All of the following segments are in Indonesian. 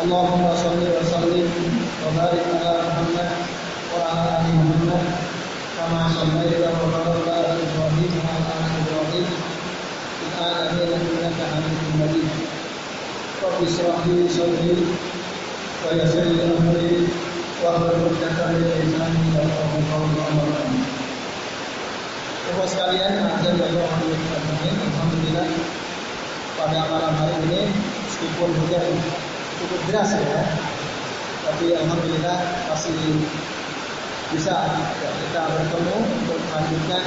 اللهم صل وسلم وبارك على محمد وعلى آل محمد كما صليت وباركت على إبراهيم وعلى آل إبراهيم في العالمين إنك حميد مجيد. رب اشرح لي صدري ويسر لي أمري واحلل عقدة من لساني يفقهوا قولي. بعد Bapak sekalian, ada dari Alhamdulillah pada malam hari ini meskipun hujan cukup deras ya, tapi Alhamdulillah masih bisa ya, kita bertemu untuk melanjutkan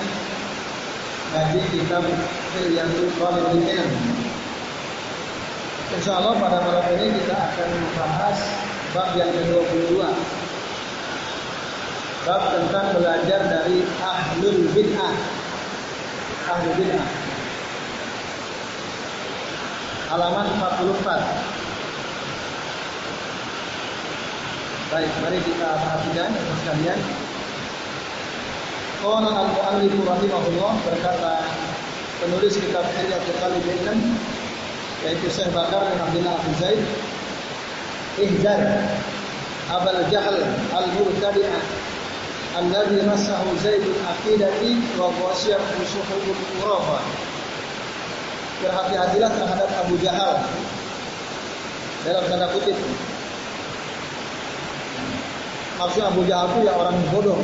ngaji kitab Hilyatul Qalimin. Insya Allah pada malam ini kita akan membahas bab yang ke-22 bab tentang belajar dari ahlul bid'ah. Ahlul bid'ah. Halaman 44. Baik, mari kita perhatikan ya sekalian. Qala al-mu'allif rahimahullah berkata penulis kitab Hilyatul Talibin yaitu Syekh Bakar bin Abdullah Abu Zaid Ihzar Abal Jahal Al-Murtadi'ah alladhi masahu zaidul aqidati wa wasiyar usuhul urafa berhati-hatilah terhadap Abu Jahal. Dalam tanda kutip. Maksud Abu Jahal itu ya orang bodoh.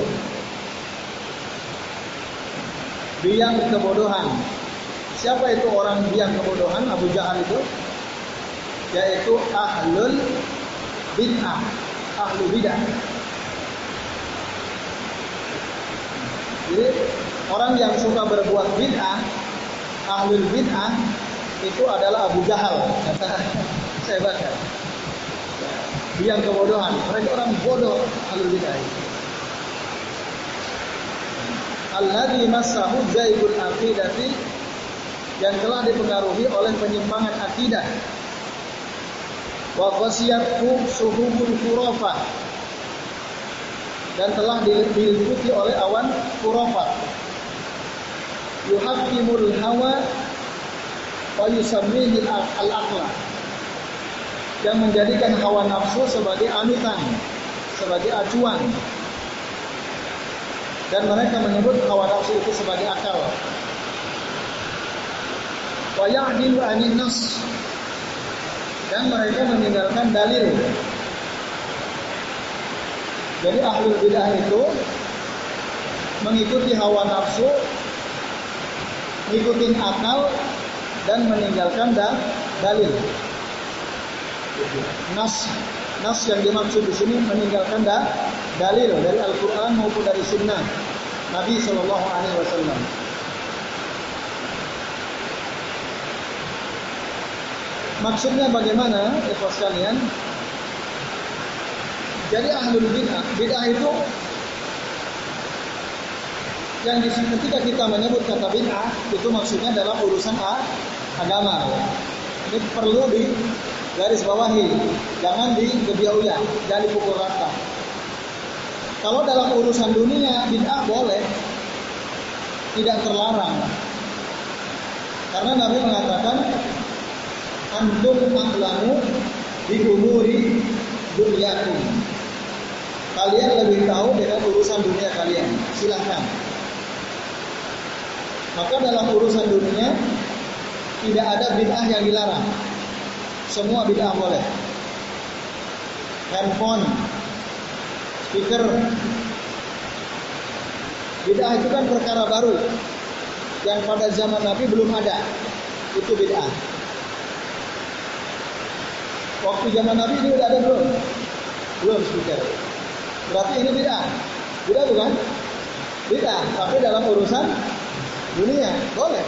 Biang kebodohan. Siapa itu orang biang kebodohan Abu Jahal itu? Yaitu ahlul bid'ah. Ahlu bid'ah Jadi orang yang suka berbuat bid'ah, ahlul bid'ah itu adalah Abu Jahal. Saya baca. Yang kebodohan. Mereka orang bodoh ahlul bid'ah. Alladhi masahu zaibul aqidati yang telah dipengaruhi oleh penyimpangan akidah. Wa qasiyatku suhubul khurafah dan telah diliputi oleh awan kurofat. Yuhakimul hawa wa yusammihi al-aqla. Yang menjadikan hawa nafsu sebagai anutan, sebagai acuan. Dan mereka menyebut hawa nafsu itu sebagai akal. Wa ya'dilu anin. Dan mereka meninggalkan dalil jadi ahlul bidah itu mengikuti hawa nafsu, mengikuti akal dan meninggalkan da dalil. Nas nas yang dimaksud di sini meninggalkan da dalil dari Al-Qur'an maupun dari sunnah Nabi Shallallahu alaihi wasallam. Maksudnya bagaimana, ikhwas sekalian? Jadi ahlul bid'ah, bid'ah itu yang di ketika kita menyebut kata bid'ah itu maksudnya dalam urusan agama. Ini perlu di garis bawahi, jangan di gebiauya, jangan dipukul rata. Kalau dalam urusan dunia bid'ah boleh, tidak terlarang. Karena Nabi mengatakan antum a'lamu bi umuri dunyakum kalian lebih tahu dengan urusan dunia kalian. Silahkan. Maka dalam urusan dunia tidak ada bid'ah yang dilarang. Semua bid'ah boleh. Handphone, speaker. Bid'ah itu kan perkara baru yang pada zaman Nabi belum ada. Itu bid'ah. Waktu zaman Nabi ini udah ada belum? Belum speaker. Berarti ini bid'ah. Bid'ah bukan? Bid'ah, tapi dalam urusan dunia boleh.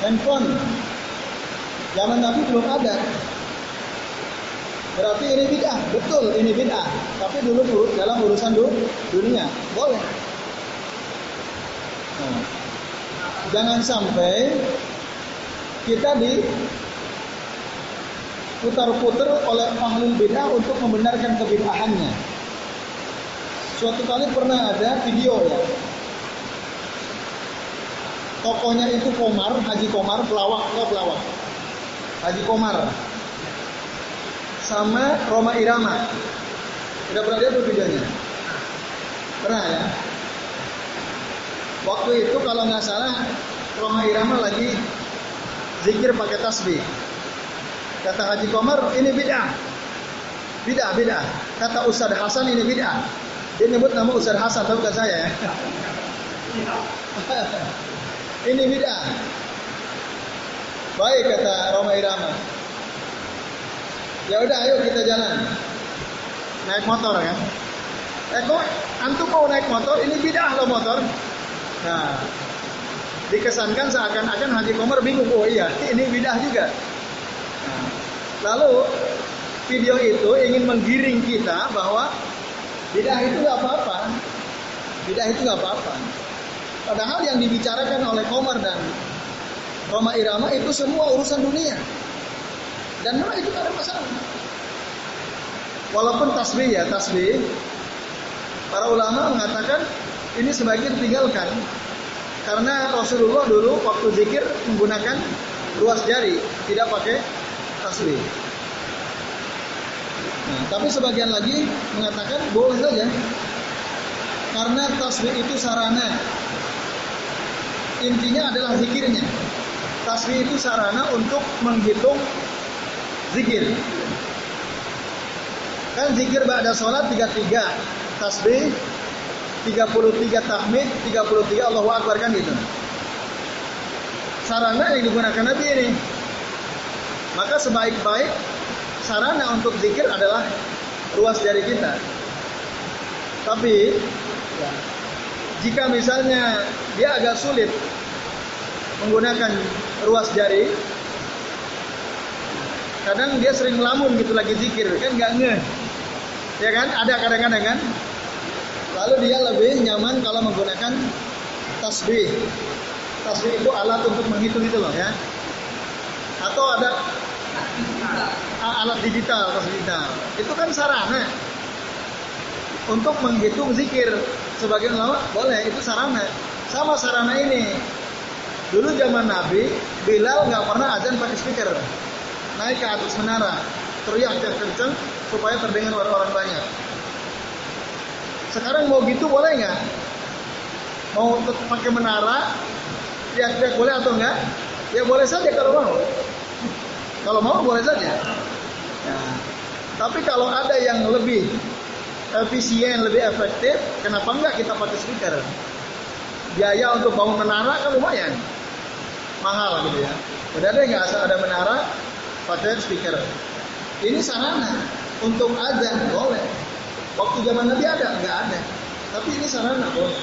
handphone. Zaman Nabi belum ada. Berarti ini bid'ah, betul ini bid'ah. Tapi dulu dulu dalam urusan dunia boleh. Nah, jangan sampai kita di putar-putar oleh ahli bid'ah untuk membenarkan kebid'ahannya. Suatu kali pernah ada video ya. Tokohnya itu Komar, Haji Komar, pelawak, enggak pelawak. Haji Komar. Sama Roma Irama. Udah pernah lihat videonya? Pernah ya? Waktu itu kalau nggak salah Roma Irama lagi zikir pakai tasbih. Kata Haji Komar, ini bid'ah. Bid'ah, bid'ah. Kata Ustadz Hasan ini bid'ah. Dia nyebut nama Ustadz Hasan, tapi bukan saya ya. ini bid'ah. Baik kata Roma Irama. Ya udah ayo kita jalan. Naik motor kan. Eh kok antum mau naik motor ini bid'ah loh motor. Nah, dikesankan seakan-akan Haji Komar bingung. Oh iya, ini bidah juga. Lalu video itu ingin menggiring kita bahwa bidah itu nggak apa-apa. Bidah itu nggak apa-apa. Padahal yang dibicarakan oleh Komar dan Roma Irama itu semua urusan dunia. Dan memang itu ada masalah. Walaupun tasbih ya, tasbih. Para ulama mengatakan ini sebagian tinggalkan. Karena Rasulullah dulu waktu zikir menggunakan ruas jari, tidak pakai tasbih. Nah, tapi sebagian lagi mengatakan boleh saja. Karena tasbih itu sarana. Intinya adalah zikirnya. Tasbih itu sarana untuk menghitung zikir. Kan zikir ba'da sholat 33 tasbih 33 tahmid 33 Allahu Akbar kan gitu. Sarana yang digunakan Nabi ini maka sebaik-baik sarana untuk zikir adalah ruas jari kita. Tapi ya, jika misalnya dia agak sulit menggunakan ruas jari, kadang dia sering melamun gitu lagi zikir kan nggak nge, ya kan? Ada kadang-kadang kan? Lalu dia lebih nyaman kalau menggunakan tasbih. Tasbih itu alat untuk menghitung itu loh ya. Atau ada alat digital, tas digital. Itu kan sarana untuk menghitung zikir. Sebagian ulama boleh, itu sarana. Sama sarana ini. Dulu zaman Nabi, Bilal nggak pernah azan pakai speaker. Naik ke atas menara, teriak kenceng supaya terdengar orang-orang banyak. Sekarang mau gitu boleh nggak? Mau pakai menara, teriak-teriak boleh atau enggak? Ya boleh saja kalau mau. Kalau mau boleh saja. Ya. Tapi kalau ada yang lebih efisien, lebih efektif, kenapa enggak kita pakai speaker? Biaya untuk bangun menara kan lumayan mahal gitu ya. Udah deh nggak asal ada menara, pakai speaker. Ini sarana untuk azan boleh. Waktu zaman Nabi ada nggak ada, tapi ini sarana boleh.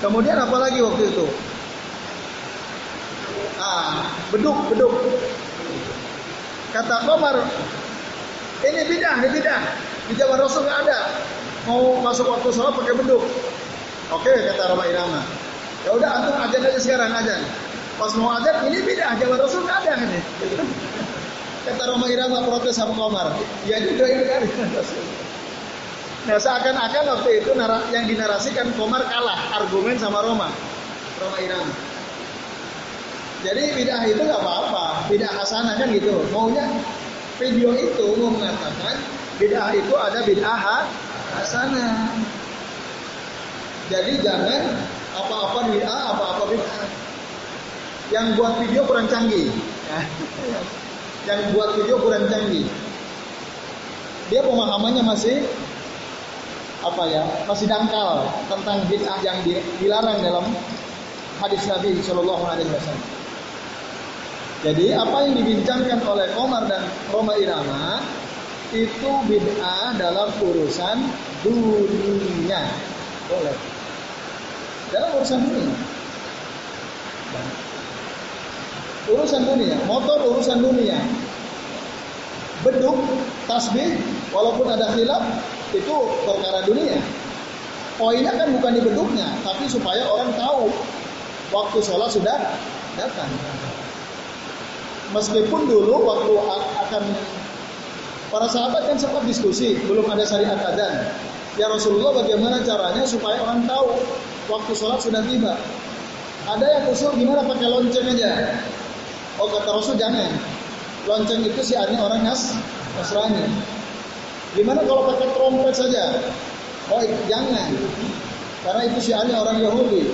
Kemudian apa lagi waktu itu? Ah, beduk, beduk. Kata Komar, ini bidah, ini bidah. Di zaman Rasul nggak ada. Mau masuk waktu sholat pakai beduk. Oke, kata Rama Irama. Ya udah antum ajan aja sekarang ajan. Pas mau ajan ini bidah, zaman Rasul nggak ada ini. Kata Roma Irama protes sama Komar. Ya juga ini kan. Nah seakan-akan waktu itu yang dinarasikan Komar kalah argumen sama Roma. Roma Irama. Jadi bid'ah itu nggak apa-apa, bid'ah hasanah kan gitu. Maunya video itu mau mengatakan bid'ah itu ada bid'ah hasanah. Jadi jangan apa-apa bid'ah, apa-apa bid'ah. Yang buat video kurang canggih. Yang buat video kurang canggih. Dia pemahamannya masih apa ya masih dangkal tentang bid'ah yang dilarang dalam hadis Nabi Shallallahu Alaihi Wasallam. Jadi apa yang dibincangkan oleh Komar dan Roma Irama itu bid'ah dalam urusan dunia. Boleh. Dalam urusan dunia. Urusan dunia, motor urusan dunia. Beduk, tasbih, walaupun ada khilaf, itu perkara dunia. Poinnya kan bukan di beduknya, tapi supaya orang tahu waktu sholat sudah datang. Meskipun dulu waktu akan para sahabat kan sempat diskusi, belum ada syariat adzan. Ya Rasulullah bagaimana caranya supaya orang tahu waktu sholat sudah tiba. Ada yang usul gimana pakai lonceng aja. Oh kata Rasul jangan. Lonceng itu si siarnya orang Nas Nasrani. Gimana kalau pakai trompet saja? Oh jangan. Karena itu si siarnya orang Yahudi.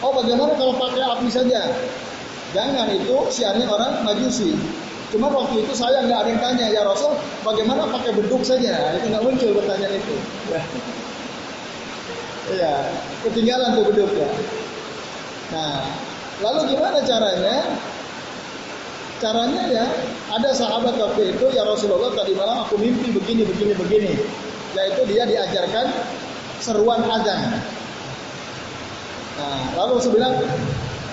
Oh bagaimana kalau pakai api saja? Jangan itu siarnya orang Majusi. Cuma waktu itu saya nggak ada yang tanya ya Rasul, bagaimana pakai beduk saja? Itu nggak muncul pertanyaan itu. Iya, ketinggalan tuh beduk ya. Nah, lalu gimana caranya? Caranya ya, ada sahabat waktu itu ya Rasulullah tadi malam aku mimpi begini, begini, begini. Yaitu dia diajarkan seruan azan. Nah, lalu Rasul bilang,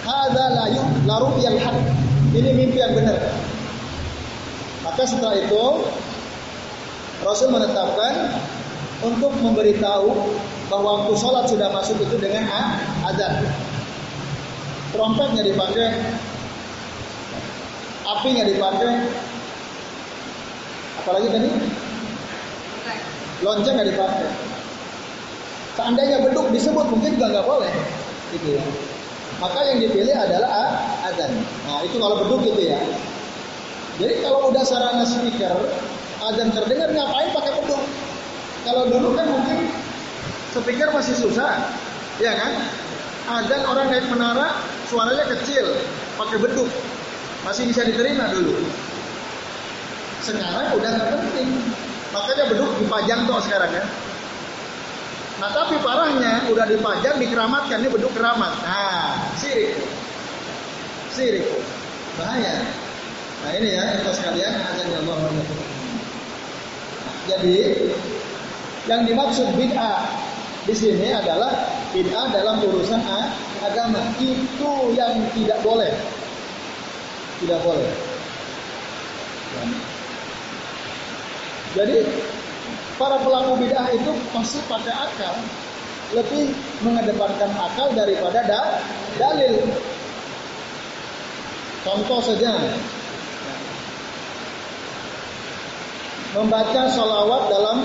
Hada layu laru yang hak. Ini mimpi yang benar. Maka setelah itu Rasul menetapkan untuk memberitahu bahwa waktu sholat sudah masuk itu dengan azan. Trompetnya dipakai, apinya dipakai, apalagi tadi lonceng nggak dipakai. Seandainya beduk disebut mungkin juga nggak boleh, gitu ya. Maka yang dipilih adalah azan. Nah itu kalau beduk gitu ya. Jadi kalau udah sarana speaker, azan terdengar ngapain pakai beduk? Kalau dulu kan mungkin speaker masih susah, ya kan? Azan orang naik menara, suaranya kecil, pakai beduk, masih bisa diterima dulu. Sekarang udah penting, makanya beduk dipajang tuh sekarang ya. Nah tapi parahnya udah dipajang dikeramatkan ini beduk keramat. Nah sirik, sirik, bahaya. Nah ini ya itu sekalian azan Allah Jadi yang dimaksud bid'ah di sini adalah bid'ah dalam urusan agama itu yang tidak boleh, tidak boleh. Jadi para pelaku bid'ah itu pasti pakai akal, lebih mengedepankan akal daripada da dalil. Contoh saja, membaca sholawat dalam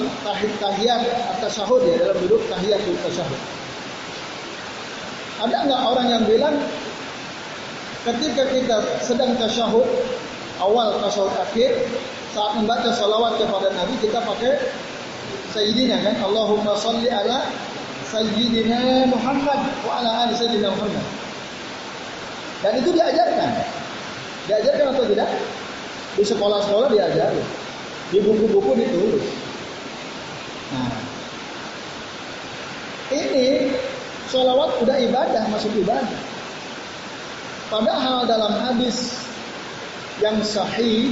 tahiyat atau syahud ya dalam duduk tahiyat atau syahud. Ada nggak orang yang bilang ketika kita sedang tasyahud awal tasyahud akhir saat membaca sholawat kepada Nabi kita pakai Sayyidina kan? Allahumma salli ala Sayyidina Muhammad wa ala ali Sayyidina Muhammad. Dan itu diajarkan. Diajarkan atau tidak? Di sekolah-sekolah diajarkan di buku-buku ditulis. Nah. Ini sholawat udah ibadah masuk ibadah. Padahal dalam hadis yang sahih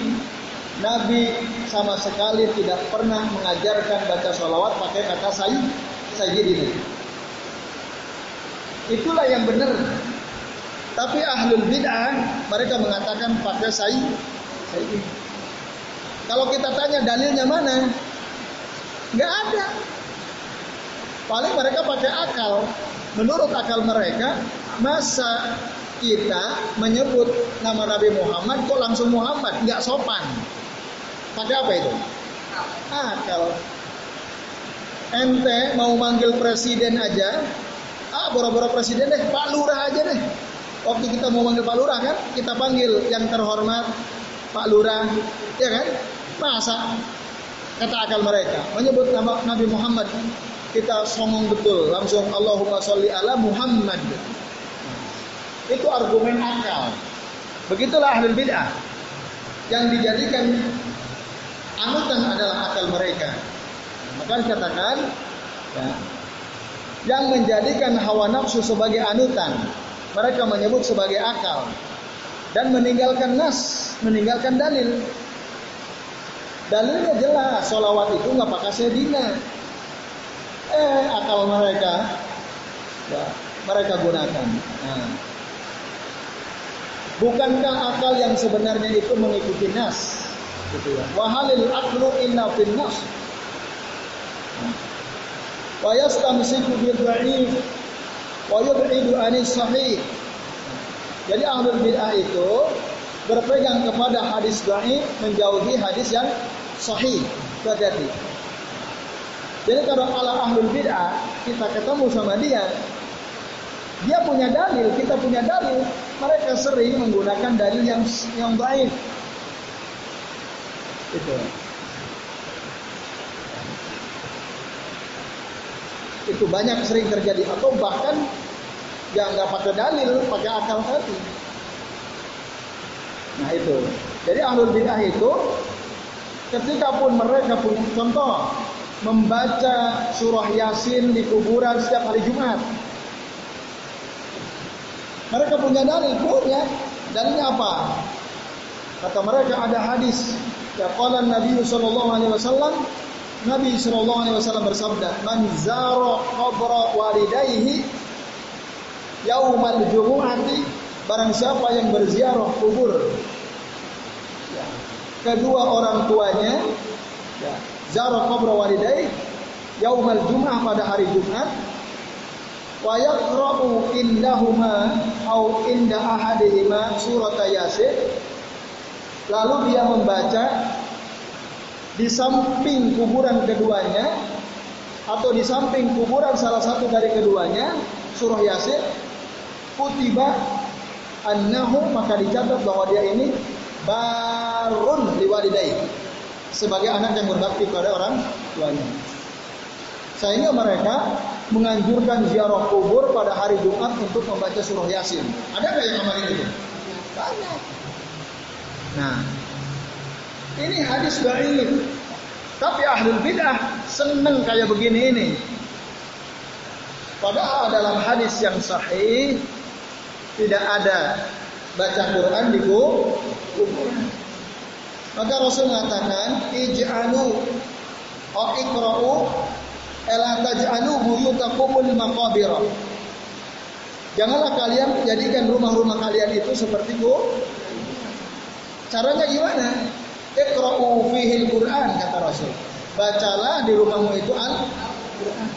Nabi sama sekali tidak pernah mengajarkan baca sholawat pakai kata sayyid, sayyidina. Itulah yang benar. Tapi ahlul bid'ah mereka mengatakan pakai sayyid, sayyid. Kalau kita tanya dalilnya mana? Nggak ada. Paling mereka pakai akal. Menurut akal mereka, masa kita menyebut nama Nabi Muhammad kok langsung Muhammad? Nggak sopan. Pakai apa itu? Akal. Ente mau manggil presiden aja, ah boro-boro presiden deh, Pak Lurah aja deh. Waktu kita mau manggil Pak Lurah kan, kita panggil yang terhormat Pak Lurah, ya kan? Masa kata akal mereka menyebut nama Nabi Muhammad kita songong betul langsung Allahumma sholli ala Muhammad itu argumen akal begitulah ahli bid'ah yang dijadikan anutan adalah akal mereka. Maka dikatakan ya, yang menjadikan hawa nafsu sebagai anutan, mereka menyebut sebagai akal dan meninggalkan nas, meninggalkan dalil. Dalilnya jelas, solawat itu nggak pakai sedina. Eh, akal mereka, ya, mereka gunakan. Nah, Bukankah akal yang sebenarnya itu mengikuti nas? Wahalil aklu inna fin nas. Wa yastamsiku bil wa yub'idu anis sahih. Jadi ahlul bid'ah itu berpegang kepada hadis dhaif menjauhi hadis yang sahih. Hati-hati. Jadi kalau ala ahlul bid'ah kita ketemu sama dia, dia punya dalil, kita punya dalil. Mereka sering menggunakan dalil yang yang baik. Itu. Itu banyak sering terjadi atau bahkan yang nggak pakai dalil, pakai akal tadi. Nah itu. Jadi ahlul bid'ah itu ketika pun mereka punya contoh membaca surah Yasin di kuburan setiap hari Jumat. Mereka punya dalil, punya. Dalilnya apa? Kata mereka ada hadis. Ya qala Nabi sallallahu alaihi wasallam Nabi sallallahu alaihi wasallam bersabda, "Man zara qabra walidayhi yaumal jumu'ati barang siapa yang berziarah kubur ya, kedua orang tuanya ya, zara qabra walidayhi yaumal jum'ah pada hari Jumat wa yaqra'u indahuma au inda ahadihima surat yasin lalu dia membaca di samping kuburan keduanya atau di samping kuburan salah satu dari keduanya surah yasin kutiba annahu maka dicatat bahwa dia ini barun liwalidai sebagai anak yang berbakti pada orang tuanya sehingga mereka menganjurkan ziarah kubur pada hari Jumat untuk membaca surah Yasin. Ada nggak yang ngamalin itu? Banyak. Nah, ini hadis baik. Tapi ahlul bid'ah seneng kayak begini ini. Padahal dalam hadis yang sahih tidak ada baca Quran di kuburan. Maka Rasul mengatakan, "Ij'alu au iqra'u Ela taj'alu buyutakumul maqabira. Janganlah kalian jadikan rumah-rumah kalian itu seperti. Caranya gimana? Iqra'u fihil Qur'an kata Rasul. Bacalah di rumahmu itu Al-Qur'an.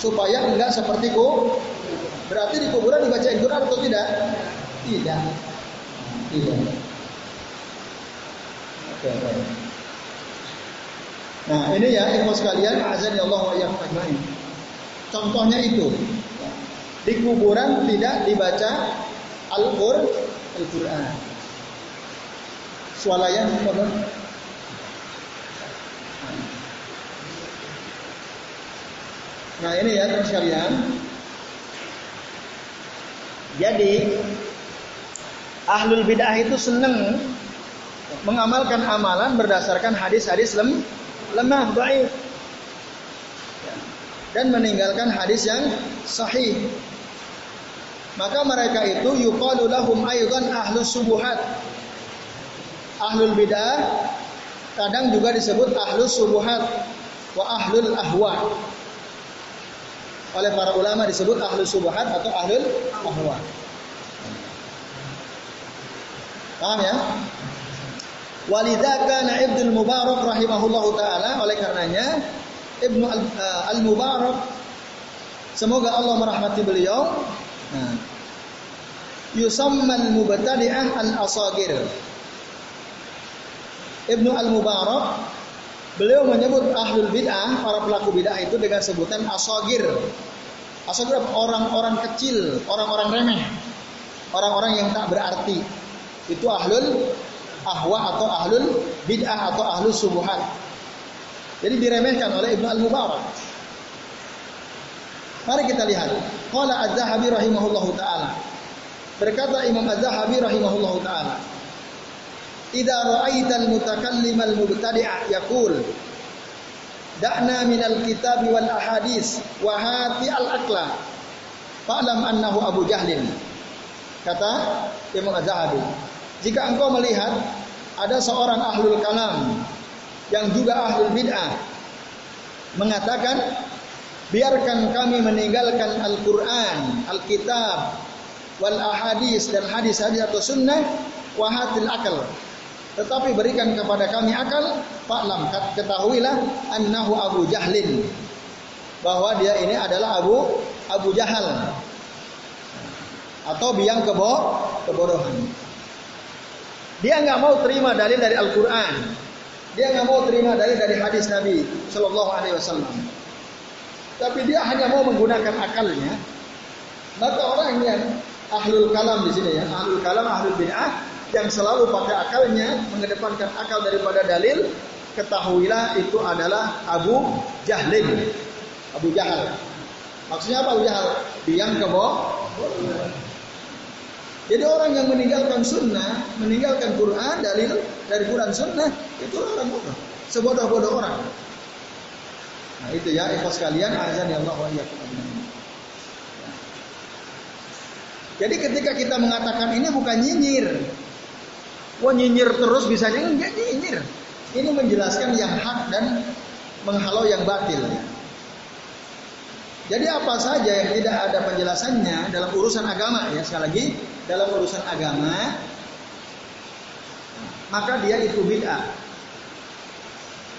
Supaya enggak seperti ku. Berarti di kuburan dibacain Quran atau tidak? Tidak. Tidak. Oke, okay. Nah ini ya ikhwas sekalian azan Allah wa ajmain. Contohnya itu di kuburan tidak dibaca Al-Qur'an. Al-Qur'an. Swalayan Nah ini ya teman sekalian. Jadi ahlul bid'ah itu senang mengamalkan amalan berdasarkan hadis-hadis lem lemah, baik. Dan meninggalkan hadis yang sahih. Maka mereka itu yuqalu lahum ahlus subuhat. Ahlul bidah kadang juga disebut ahlus subuhat wa ahlul ahwa. Oleh para ulama disebut ahlus subuhat atau ahlul ahwa. Paham ya? Walidha kana Ibnu Mubarak rahimahullahu taala oleh karenanya Ibnu eh, Al-Mubarak semoga Allah merahmati beliau nah, yusammal mubtadi'ah al-asagir Ibnu Al-Mubarak beliau menyebut ahlul bid'ah para pelaku bid'ah itu dengan sebutan asagir asagir orang-orang kecil orang-orang remeh orang-orang yang tak berarti itu ahlul ahwa atau ahlul bid'ah atau ahlus subuhat. Jadi diremehkan oleh Ibnu Al-Mubarak. Mari kita lihat. Qala Az-Zahabi rahimahullahu taala. Berkata Imam Az-Zahabi rahimahullahu taala, "Idza ra'aital mutakallim al-mubtadi'a yaqul Da'na minal kitab wal ahadis wa hati al-aqla. Fa'lam annahu Abu Jahlin." Kata Imam Az-Zahabi, jika engkau melihat ada seorang ahlul kalam yang juga ahlul bid'ah mengatakan biarkan kami meninggalkan Al-Qur'an, Alkitab wal ahadis dan hadis-hadis atau sunnah wahatil akal. Tetapi berikan kepada kami akal, fa'lam ketahuilah annahu Abu Jahlin. Bahwa dia ini adalah Abu Abu Jahal. Atau biang kebo kebodohan. Dia nggak mau terima dalil dari Al-Qur'an. Dia nggak mau terima dalil dari hadis Nabi Shallallahu alaihi wasallam. Tapi dia hanya mau menggunakan akalnya. Maka orang yang ahlul kalam di sini ya, ahlul kalam, ahlul bid'ah yang selalu pakai akalnya, mengedepankan akal daripada dalil, ketahuilah itu adalah Abu Jahlin. Abu Jahal. Maksudnya apa Abu Jahal? Biang kebo. Jadi orang yang meninggalkan sunnah, meninggalkan Quran, dalil dari Quran sunnah, itu orang bodoh. Sebodoh-bodoh orang. Nah itu ya, ikhlas sekalian, azan ya Allah wa Jadi ketika kita mengatakan ini bukan nyinyir. Wah nyinyir terus bisanya enggak nyinyir. Ini menjelaskan yang hak dan menghalau yang batil. Jadi apa saja yang tidak ada penjelasannya dalam urusan agama ya sekali lagi dalam urusan agama maka dia itu bid'ah.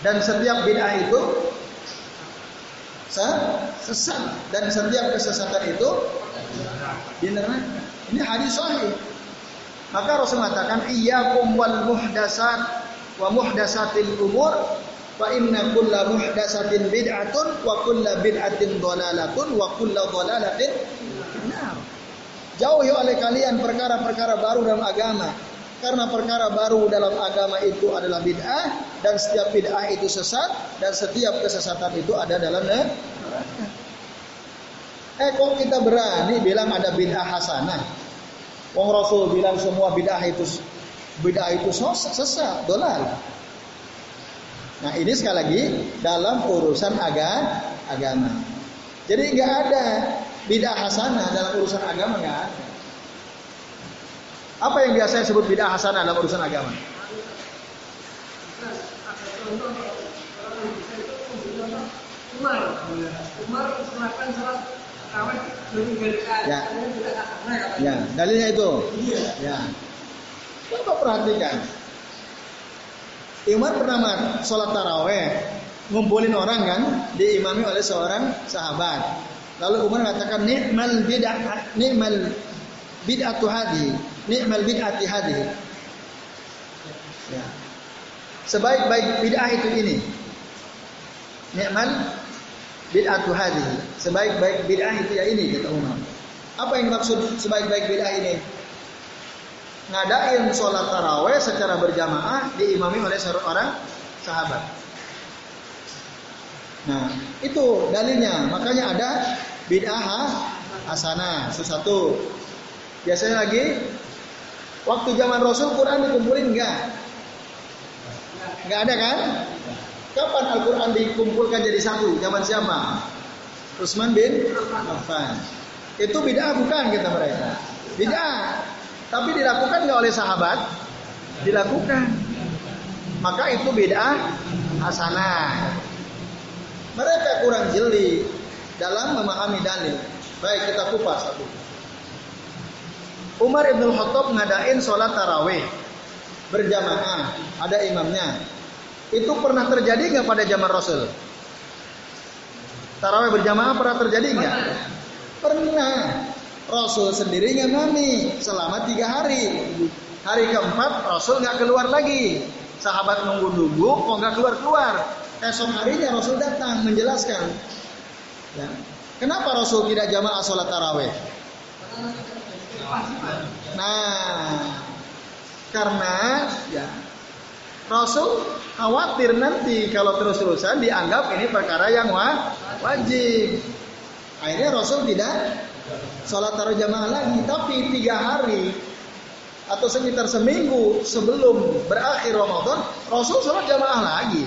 Dan setiap bid'ah itu sesat dan setiap kesesatan itu di neraka. Ini hadis sahih. Maka Rasul mengatakan iyyakum wal muhdasat wa muhdasatil umur fa inna kulla muhdasatin bid'atun wa kulla bid'atin dhalalatun wa kulla dhalalatin finnar. Jauhi oleh kalian perkara-perkara baru dalam agama. Karena perkara baru dalam agama itu adalah bid'ah dan setiap bid'ah itu sesat dan setiap kesesatan itu ada dalam neraka. Eh kok kita berani bilang ada bid'ah hasanah? Wong Rasul bilang semua bid'ah itu bid'ah itu sesat, dolal. Nah ini sekali lagi dalam urusan aga, agama. Jadi nggak ada bid'ah hasanah dalam urusan agama nggak. Apa yang biasa disebut bid'ah hasanah dalam urusan agama? Umar, Umar Ya. Ya, dalilnya itu. Ya. Coba perhatikan. Umar pernah sholat taraweh, ngumpulin orang kan, diimami oleh seorang sahabat. Lalu Umar mengatakan nikmal bid'ah nikmal bid'atu hadi, nikmal bid'ati hadi. Ya. Sebaik-baik bid'ah itu ini. Nikmal bid'atu hadhihi. Sebaik-baik bid'ah itu ya ini kata Umar. Apa yang dimaksud sebaik-baik bid'ah ini? Ngadain sholat taraweh secara berjamaah diimami oleh seorang sahabat. Nah, itu dalilnya. Makanya ada bid'ah hasanah. Sesuatu. Biasanya lagi waktu zaman Rasul Quran dikumpulin enggak? Enggak ada kan? Kapan Al-Quran dikumpulkan jadi satu? Zaman siapa? Utsman bin Affan. Itu bid'ah bukan kata mereka. Bid'ah. Tapi dilakukan nggak oleh sahabat? Dilakukan. Maka itu bid'ah hasanah. Mereka kurang jeli dalam memahami dalil. Baik kita kupas satu. Umar ibn Khattab ngadain sholat taraweh berjamaah, ada imamnya. Itu pernah terjadi nggak pada zaman Rasul? Tarawih berjamaah pernah terjadi nggak? Pernah. Rasul sendiri ngimami selama tiga hari. Hari keempat Rasul nggak keluar lagi. Sahabat nunggu-nunggu, kok nggak keluar-keluar. Esok harinya Rasul datang menjelaskan. Ya. Kenapa Rasul tidak jamaah sholat taraweh? Nah, karena ya Rasul khawatir nanti kalau terus-terusan dianggap ini perkara yang wajib. Akhirnya Rasul tidak sholat taruh jamaah lagi, tapi tiga hari atau sekitar seminggu sebelum berakhir Ramadan, Rasul sholat jamaah lagi.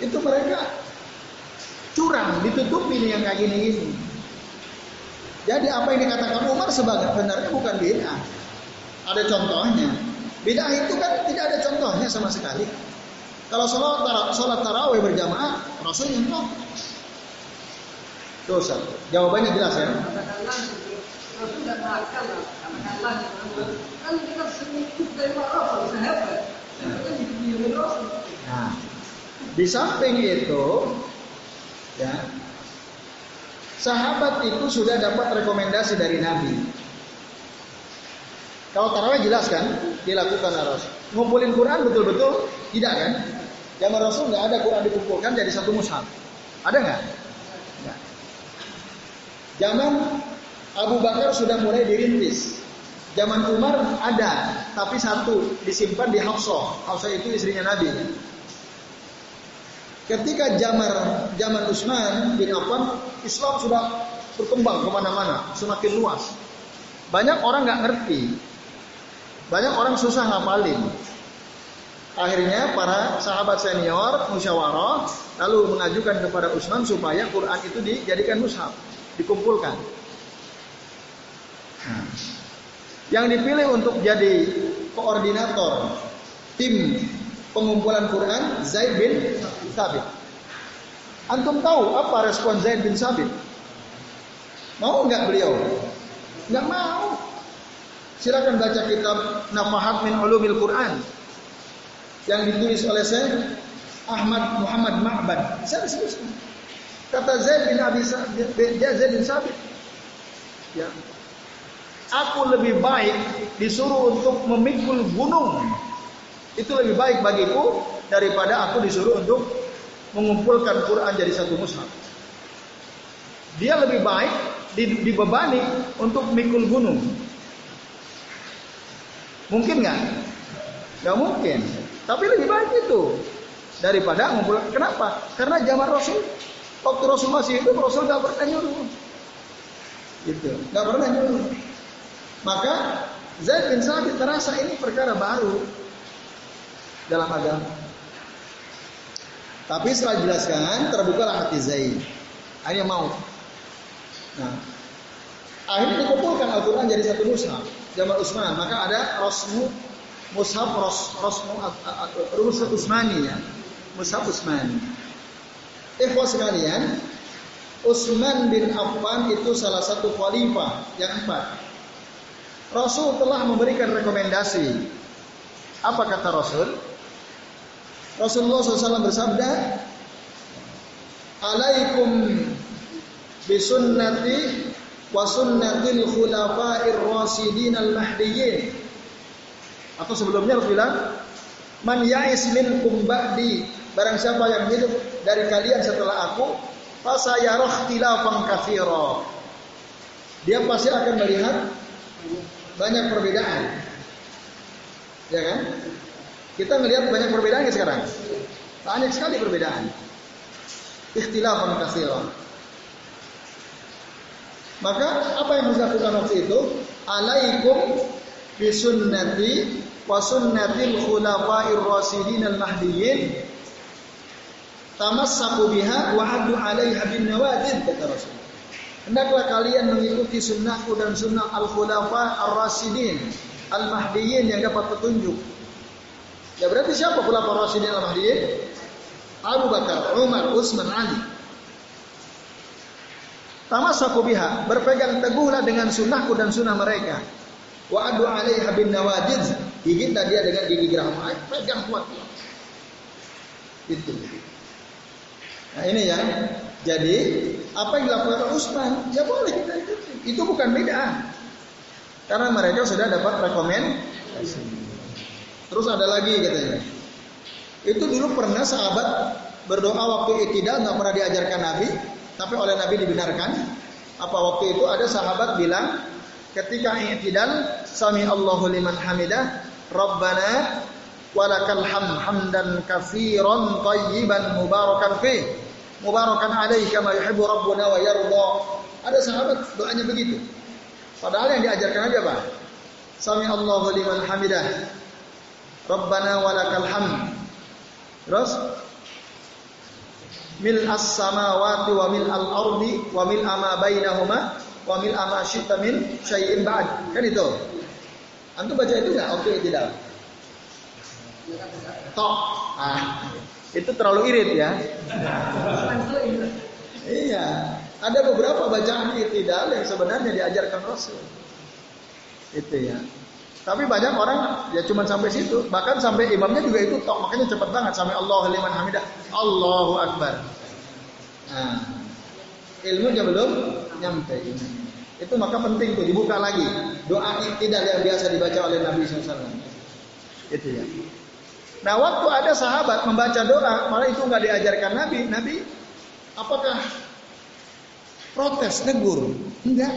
Itu mereka curang, ditutupi nih yang kayak gini-gini. Jadi apa yang dikatakan Umar sebagai benarnya bukan bid'ah. Ada contohnya. Bid'ah itu kan tidak ada contohnya sama sekali. Kalau sholat, sholat tarawih berjamaah, Rasul nyontoh. Dosa. Jawabannya jelas ya. Nah, di samping itu, ya, sahabat itu sudah dapat rekomendasi dari Nabi. Kalau tarawih jelas kan, dilakukan harus. Ngumpulin Quran betul-betul tidak kan? Zaman Rasul nggak ada Quran dikumpulkan jadi satu mushaf. Ada nggak? Zaman Abu Bakar sudah mulai dirintis. Zaman Umar ada, tapi satu disimpan di Hafsah. Hafsah itu istrinya Nabi. Ketika zaman zaman Utsman bin Affan, Islam sudah berkembang ke mana-mana, semakin luas. Banyak orang nggak ngerti, banyak orang susah ngapalin. Akhirnya para sahabat senior musyawarah lalu mengajukan kepada Utsman supaya Quran itu dijadikan mushaf dikumpulkan. Yang dipilih untuk jadi koordinator tim pengumpulan Quran Zaid bin Sabit. Antum tahu apa respon Zaid bin Sabit? Mau nggak beliau? Nggak mau. Silakan baca kitab Nafahat min Ulumil Quran yang ditulis oleh saya Ahmad Muhammad Ma'bad. Saya disebutkan. Kata Zaid bin Abi Zaid bin Sabit, ya, aku lebih baik disuruh untuk memikul gunung. Itu lebih baik bagiku daripada aku disuruh untuk mengumpulkan Quran jadi satu mushaf. Dia lebih baik dibebani untuk mikul gunung. Mungkin nggak? Nggak mungkin. Tapi lebih baik itu daripada mengumpulkan. Kenapa? Karena zaman Rasul Waktu Rasul masih hidup, Rasul nggak pernah nyuruh. Gitu, nggak pernah nyuruh. Maka Zaid bin Sabit terasa ini perkara baru dalam agama. Tapi setelah dijelaskan, terbukalah hati Zaid. Akhirnya mau. Nah, akhirnya dikumpulkan Al-Quran jadi satu mushaf zaman Utsman. Maka ada Rosmu Mushaf Ros, Rosmu Rumus Utsmani ya. Mushaf Utsmani. Ikhwas sekalian, Utsman bin Affan itu salah satu khalifah yang empat. Rasul telah memberikan rekomendasi. Apa kata Rasul? Rasulullah SAW bersabda, Alaikum bisunnati wa sunnatil khulafa'ir rasidin al-mahdiyyin. Atau sebelumnya harus bilang, Man ya'is minkum ba'di Barang siapa yang hidup dari kalian setelah aku, fasayarah tilafan katsira. Dia pasti akan melihat banyak perbedaan. Ya kan? Kita melihat banyak perbedaan sekarang. Banyak sekali perbedaan. Ikhtilafan katsira. Maka apa yang harus dilakukan waktu itu? Alaikum bisunnati wa sunnatil khulafa'ir rasidin al-mahdiyyin tamassaku biha wa haddu 'alaiha bin nawadid kata Rasul. Hendaklah kalian mengikuti sunnahku dan sunnah al-khulafa ar-rasidin al-mahdiyyin yang dapat petunjuk. Ya berarti siapa khulafa ar-rasidin al-mahdiyyin? Abu Bakar, Umar, Utsman, Ali. Tamassaku biha, berpegang teguhlah dengan sunnahku dan sunnah mereka. Wa adu 'alaiha bin nawadid, gigitlah dia dengan gigi geraham. Pegang kuat. Itu. Nah ini ya. Jadi apa yang dilakukan Utsman ya boleh kita ikuti. Itu bukan beda. Karena mereka sudah dapat rekomendasi. Terus ada lagi katanya. Itu dulu pernah sahabat berdoa waktu itidal nggak pernah diajarkan Nabi, tapi oleh Nabi dibenarkan. Apa waktu itu ada sahabat bilang ketika itidal sami Allahu liman hamidah Rabbana walakal ham hamdan kafiran tayyiban mubarakan fi mubarakan alaihi kama yuhibbu rabbuna wa yarda. Ada sahabat doanya begitu. Padahal yang diajarkan aja Pak. Sami Allahu liman hamidah. Rabbana walakal hamd. Terus mil as-samawati wa mil al-ardi wa mil ama bainahuma wa mil ama syi'ta min syai'in ba'd. Kan itu. Antum baca itu enggak? Oke, tidak. Tok. Ah. Itu terlalu irit ya. iya. Ada beberapa bacaan itidal yang sebenarnya diajarkan Rasul. Itu ya. Tapi banyak orang ya cuma sampai situ, bahkan sampai imamnya juga itu tok, makanya cepat banget sampai Allah liman hamidah, Allahu akbar. Nah, ilmunya belum nyampe. Itu maka penting tuh dibuka lagi doa tidak yang biasa dibaca oleh Nabi SAW. Itu ya. Nah waktu ada sahabat membaca doa, malah itu nggak diajarkan Nabi. Nabi apakah protes, negur? Enggak.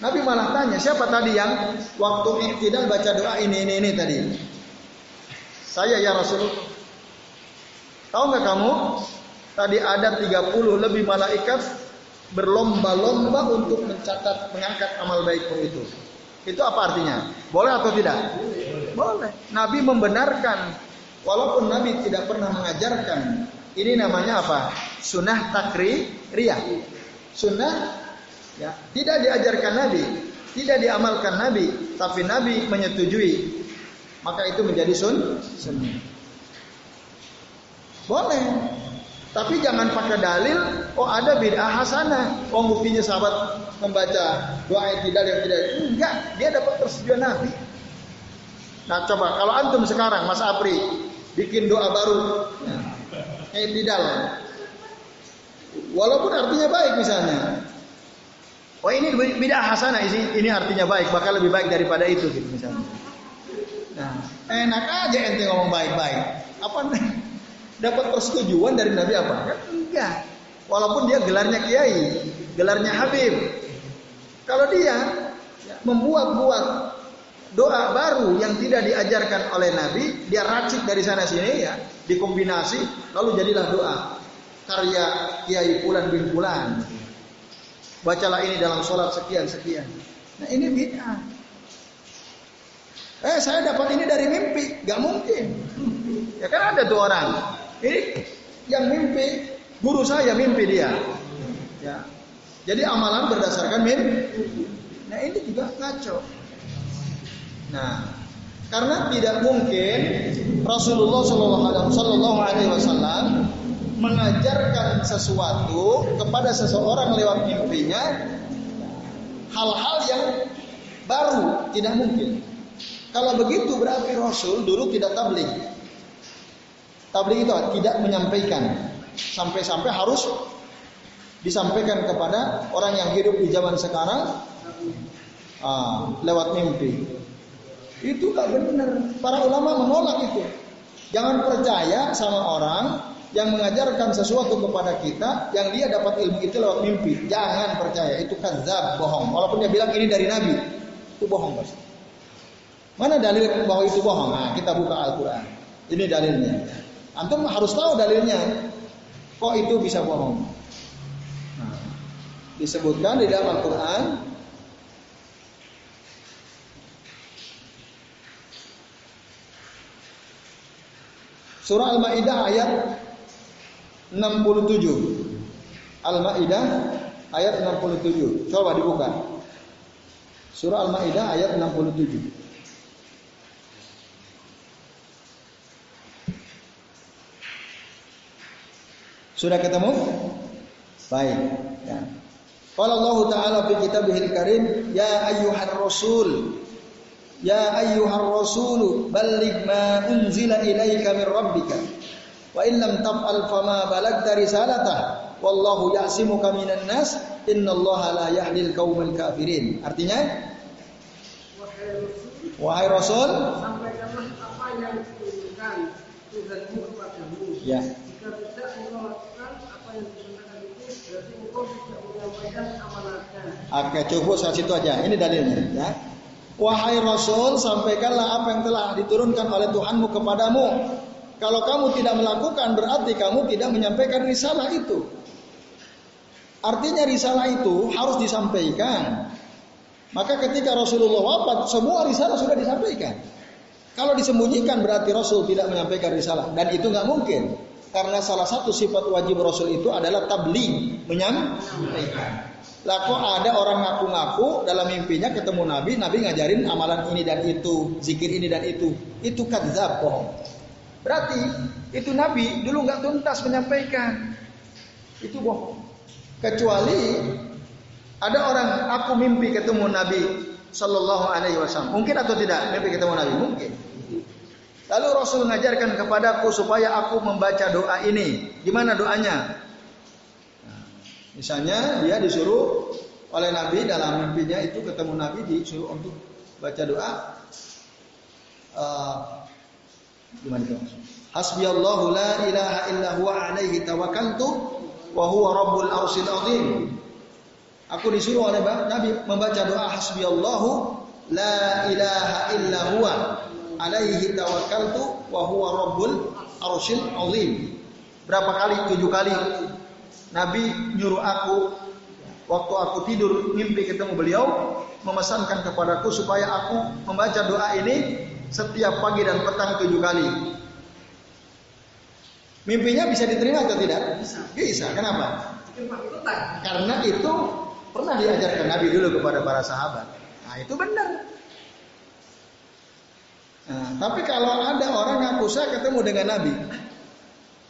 Nabi malah tanya, siapa tadi yang waktu tidak baca doa ini, ini, ini tadi? Saya ya Rasulullah. Tahu nggak kamu? Tadi ada 30 lebih malaikat berlomba-lomba untuk mencatat, mengangkat amal baikmu itu. Itu apa artinya? Boleh atau tidak? Boleh. Nabi membenarkan, walaupun Nabi tidak pernah mengajarkan. Ini namanya apa? Sunnah takri ria. Sunnah Ya, tidak diajarkan Nabi, tidak diamalkan Nabi, tapi Nabi menyetujui. Maka itu menjadi sun. Boleh. Tapi jangan pakai dalil, oh ada bid'ah hasanah. Oh buktinya sahabat membaca doa yang tidak yang tidak. Enggak, dia dapat persetujuan Nabi. Nah coba kalau antum sekarang Mas Apri bikin doa baru, ya, tidak. Walaupun artinya baik misalnya, Oh ini bid'ah hasanah ini, ini artinya baik, bahkan lebih baik daripada itu gitu misalnya. Nah, enak aja ente ngomong baik-baik. Apa dapat persetujuan dari Nabi apa? Kan enggak. Walaupun dia gelarnya kiai, gelarnya Habib. Kalau dia ya, membuat-buat doa baru yang tidak diajarkan oleh Nabi, dia racik dari sana sini ya, dikombinasi, lalu jadilah doa karya Kiai Pulan bin Pulan. Bacalah ini dalam sholat sekian sekian. Nah ini bid'ah. Eh saya dapat ini dari mimpi, gak mungkin. Ya kan ada dua orang. Ini yang mimpi guru saya mimpi dia. Ya. Jadi amalan berdasarkan mimpi. Nah ini juga ngaco. Nah karena tidak mungkin Rasulullah Shallallahu Alaihi Wasallam mengajarkan sesuatu kepada seseorang lewat mimpinya hal-hal yang baru tidak mungkin. Kalau begitu berarti Rasul dulu tidak tablik. Tablik itu tidak menyampaikan sampai-sampai harus disampaikan kepada orang yang hidup di zaman sekarang ah, lewat mimpi. Itu tak benar. Para ulama menolak itu. Jangan percaya sama orang yang mengajarkan sesuatu kepada kita yang dia dapat ilmu itu lewat mimpi. Jangan percaya, itu kadzab, bohong. Walaupun dia bilang ini dari Nabi, itu bohong pasti. Mana dalil bahwa itu bohong? Nah, kita buka Al-Qur'an. Ini dalilnya. Antum harus tahu dalilnya. Kok itu bisa bohong? Nah, disebutkan di dalam Al-Qur'an Surah Al-Maidah ayat 67. Al-Maidah ayat 67. Coba dibuka. Surah Al-Maidah ayat 67. Sudah ketemu? Baik. Ya. Qala Allah Ta'ala fi kitabihil karim, Ya ayyuhar rasul, Ya ayyuhar rasul, balligh ma unzila ilaika min rabbika. Wa in lam taf'al fama balagta risalatah wallahu ya'simuka minan nas innallaha la yahdil qaumal kafirin. Artinya Wahai Rasul, sampaikanlah apa yang diturunkan Tuhanmu kepadamu. Ya. Jika tidak engkau lakukan apa yang diturunkan itu, berarti engkau tidak menyampaikan amanatnya. Oke, cukup saat situ aja. Ini dalilnya, ya. Wahai Rasul, sampaikanlah apa yang telah diturunkan oleh Tuhanmu kepadamu kalau kamu tidak melakukan berarti kamu tidak menyampaikan risalah itu. Artinya risalah itu harus disampaikan. Maka ketika Rasulullah wafat, semua risalah sudah disampaikan. Kalau disembunyikan berarti Rasul tidak menyampaikan risalah dan itu nggak mungkin. Karena salah satu sifat wajib Rasul itu adalah tabligh, menyampaikan. Lah ada orang ngaku-ngaku dalam mimpinya ketemu Nabi, Nabi ngajarin amalan ini dan itu, zikir ini dan itu. Itu kadzab, bohong. Berarti itu Nabi dulu nggak tuntas menyampaikan. Itu bohong. Kecuali ada orang aku mimpi ketemu Nabi Sallallahu Alaihi Wasallam. Mungkin atau tidak mimpi ketemu Nabi? Mungkin. Lalu Rasul mengajarkan kepadaku supaya aku membaca doa ini. Gimana doanya? Misalnya dia disuruh oleh Nabi dalam mimpinya itu ketemu Nabi disuruh untuk baca doa. Uh, gimana itu? Hasbiyallahu la ilaha illa huwa alaihi tawakkaltu wa huwa rabbul arsyil azim. Aku disuruh oleh Nabi membaca doa hasbiyallahu la ilaha illa huwa alaihi tawakkaltu wa huwa rabbul arsyil azim. Berapa kali? Tujuh kali. Nabi nyuruh aku waktu aku tidur mimpi ketemu beliau memesankan kepadaku supaya aku membaca doa ini setiap pagi dan petang tujuh kali. Mimpinya bisa diterima atau tidak? Bisa. Bisa. Kenapa? Karena itu pernah diajarkan Nabi dulu kepada para sahabat. Nah itu benar. Nah, tapi kalau ada orang ngaku saya ketemu dengan Nabi,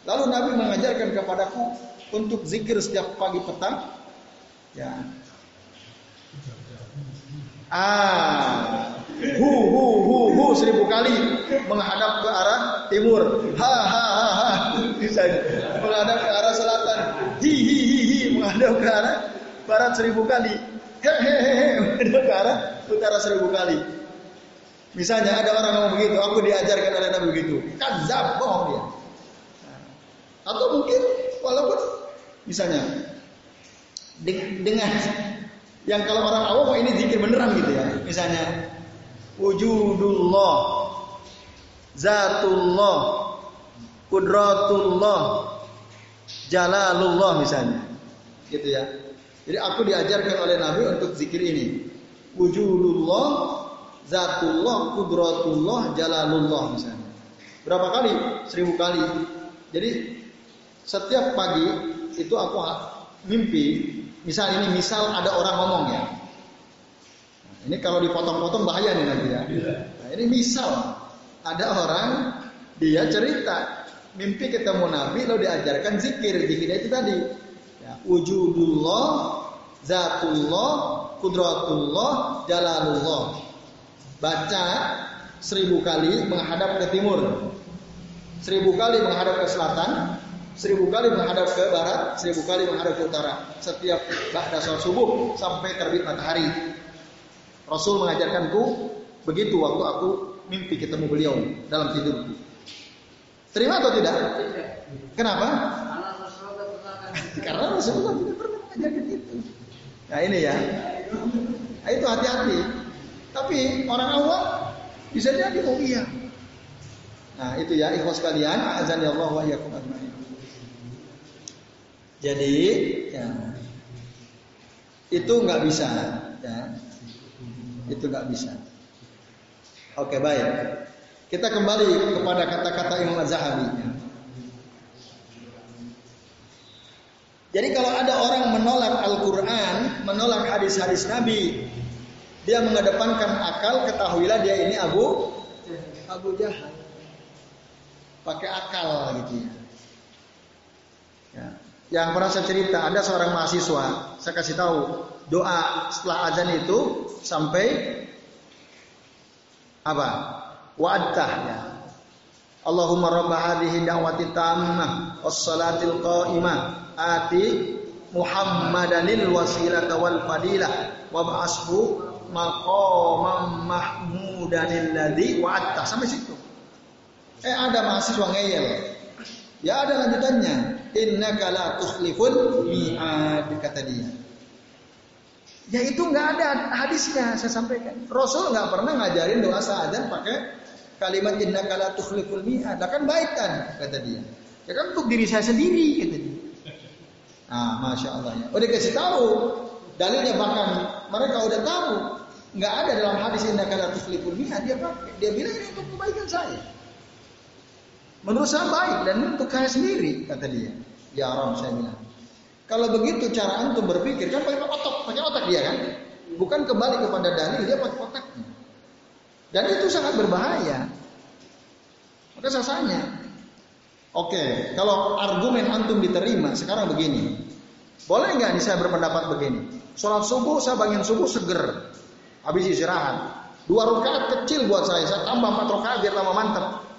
lalu Nabi mengajarkan kepadaku untuk zikir setiap pagi petang, ya. Ah, hu hu hu hu seribu kali menghadap ke arah timur, ha ha ha ha, menghadap ke arah selatan, hi hi hi hi menghadap ke arah barat seribu kali, hehehe menghadap ke arah utara seribu kali. Misalnya ada orang ngomong begitu, aku diajarkan oleh Nabi begitu. Kadzab, bohong dia. Atau mungkin walaupun misalnya dengan yang kalau orang awam oh ini zikir beneran gitu ya. Misalnya wujudullah, zatullah, kudratullah, jalalullah misalnya. Gitu ya. Jadi aku diajarkan oleh Nabi untuk zikir ini. Wujudullah, zatullah, kudratullah, jalalullah misalnya. Berapa kali? Seribu kali. Jadi setiap pagi itu aku mimpi, misal ini misal ada orang ngomong ya. Ini kalau dipotong-potong bahaya nih nanti ya. Nah, ini misal ada orang dia cerita mimpi ketemu Nabi lalu diajarkan zikir zikirnya itu tadi ya, wujudullah zatullah kudratullah jalalullah Baca seribu kali menghadap ke timur, seribu kali menghadap ke selatan, seribu kali menghadap ke barat, seribu kali menghadap ke utara. Setiap ba'da subuh sampai terbit matahari. Rasul mengajarkanku begitu waktu aku mimpi ketemu beliau dalam tidurku. Terima atau tidak? Kenapa? Karena Rasulullah tidak pernah mengajarkan itu. Nah ini ya. Nah, itu hati-hati. Tapi orang awam bisa jadi oh iya. Nah, itu ya ikhwas kalian, azan ya Allah wa ajmain. Jadi, ya, itu nggak bisa, ya. Itu nggak bisa. Oke, baik. Kita kembali kepada kata-kata Imam Az-Zahabi. Jadi kalau ada orang menolak Al-Quran, menolak hadis-hadis Nabi, dia mengedepankan akal, ketahuilah dia ini Abu Abu Jahal. Pakai akal gitu ya. ya. Yang pernah saya cerita, ada seorang mahasiswa, saya kasih tahu, doa setelah azan itu sampai apa? Wa'adah ya. Allahumma rabb hadhihi da'wati tammah was salatil qa'imah ati Muhammadanil wasilata wal fadilah wa ba'ashu maqamam mahmudanil ladzi wa'atta sampai situ. Eh ada mahasiswa ngeyel. Ya ada lanjutannya. Innaka la tukhliful mi'ad kata dia. Ya itu nggak ada hadisnya saya sampaikan. Rasul nggak pernah ngajarin doa sa'adan pakai kalimat innaka la tukhliful mi'ad. Kan baik kan kata dia. Ya kan untuk diri saya sendiri kata dia. Nah, masya Allah ya. Udah kasih tahu dalilnya bahkan mereka udah tahu nggak ada dalam hadis indah kala tuflihul mi'at dia pakai. Dia bilang ini untuk kebaikan saya. Menurut saya baik dan untuk saya sendiri kata dia. Ya Ram saya bilang. Kalau begitu cara antum berpikir kan pakai otak, pakai otak dia kan. Bukan kembali kepada dalil dia pakai otaknya. Dan itu sangat berbahaya. Maka saya tanya, oke, kalau argumen antum diterima sekarang begini, boleh nggak nih saya berpendapat begini? Sholat subuh saya bangun subuh seger, habis istirahat. Dua rakaat kecil buat saya, saya tambah empat rakaat biar tambah mantap.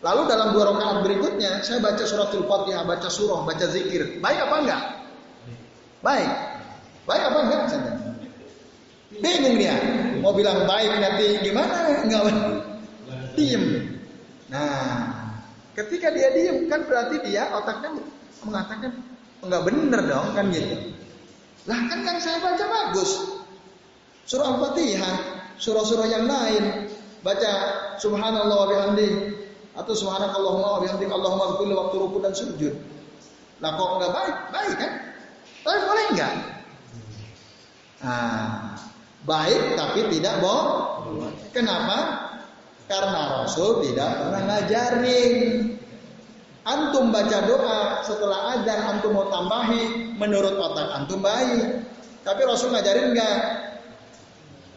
Lalu dalam dua rakaat berikutnya saya baca suratul Fatihah, baca surah, baca zikir. Baik apa enggak? Baik. Baik apa enggak? Bingung dia. Mau bilang baik nanti gimana? Enggak. Diem. Nah, ketika dia diem kan berarti dia otaknya mengatakan enggak bener dong kan gitu. Lah kan yang saya baca bagus. Surah Al-Fatihah, surah-surah yang lain, baca subhanallah wa atau subhanakallahumma wa bihamdik Allahumma ghfirli waktu ruku dan sujud. Lah kok enggak baik? Baik kan? Tapi boleh enggak? Nah, baik tapi tidak bohong. Kenapa? Karena Rasul tidak pernah ngajarin. Antum baca doa setelah azan antum mau tambahi menurut otak antum baik. Tapi Rasul ngajarin enggak?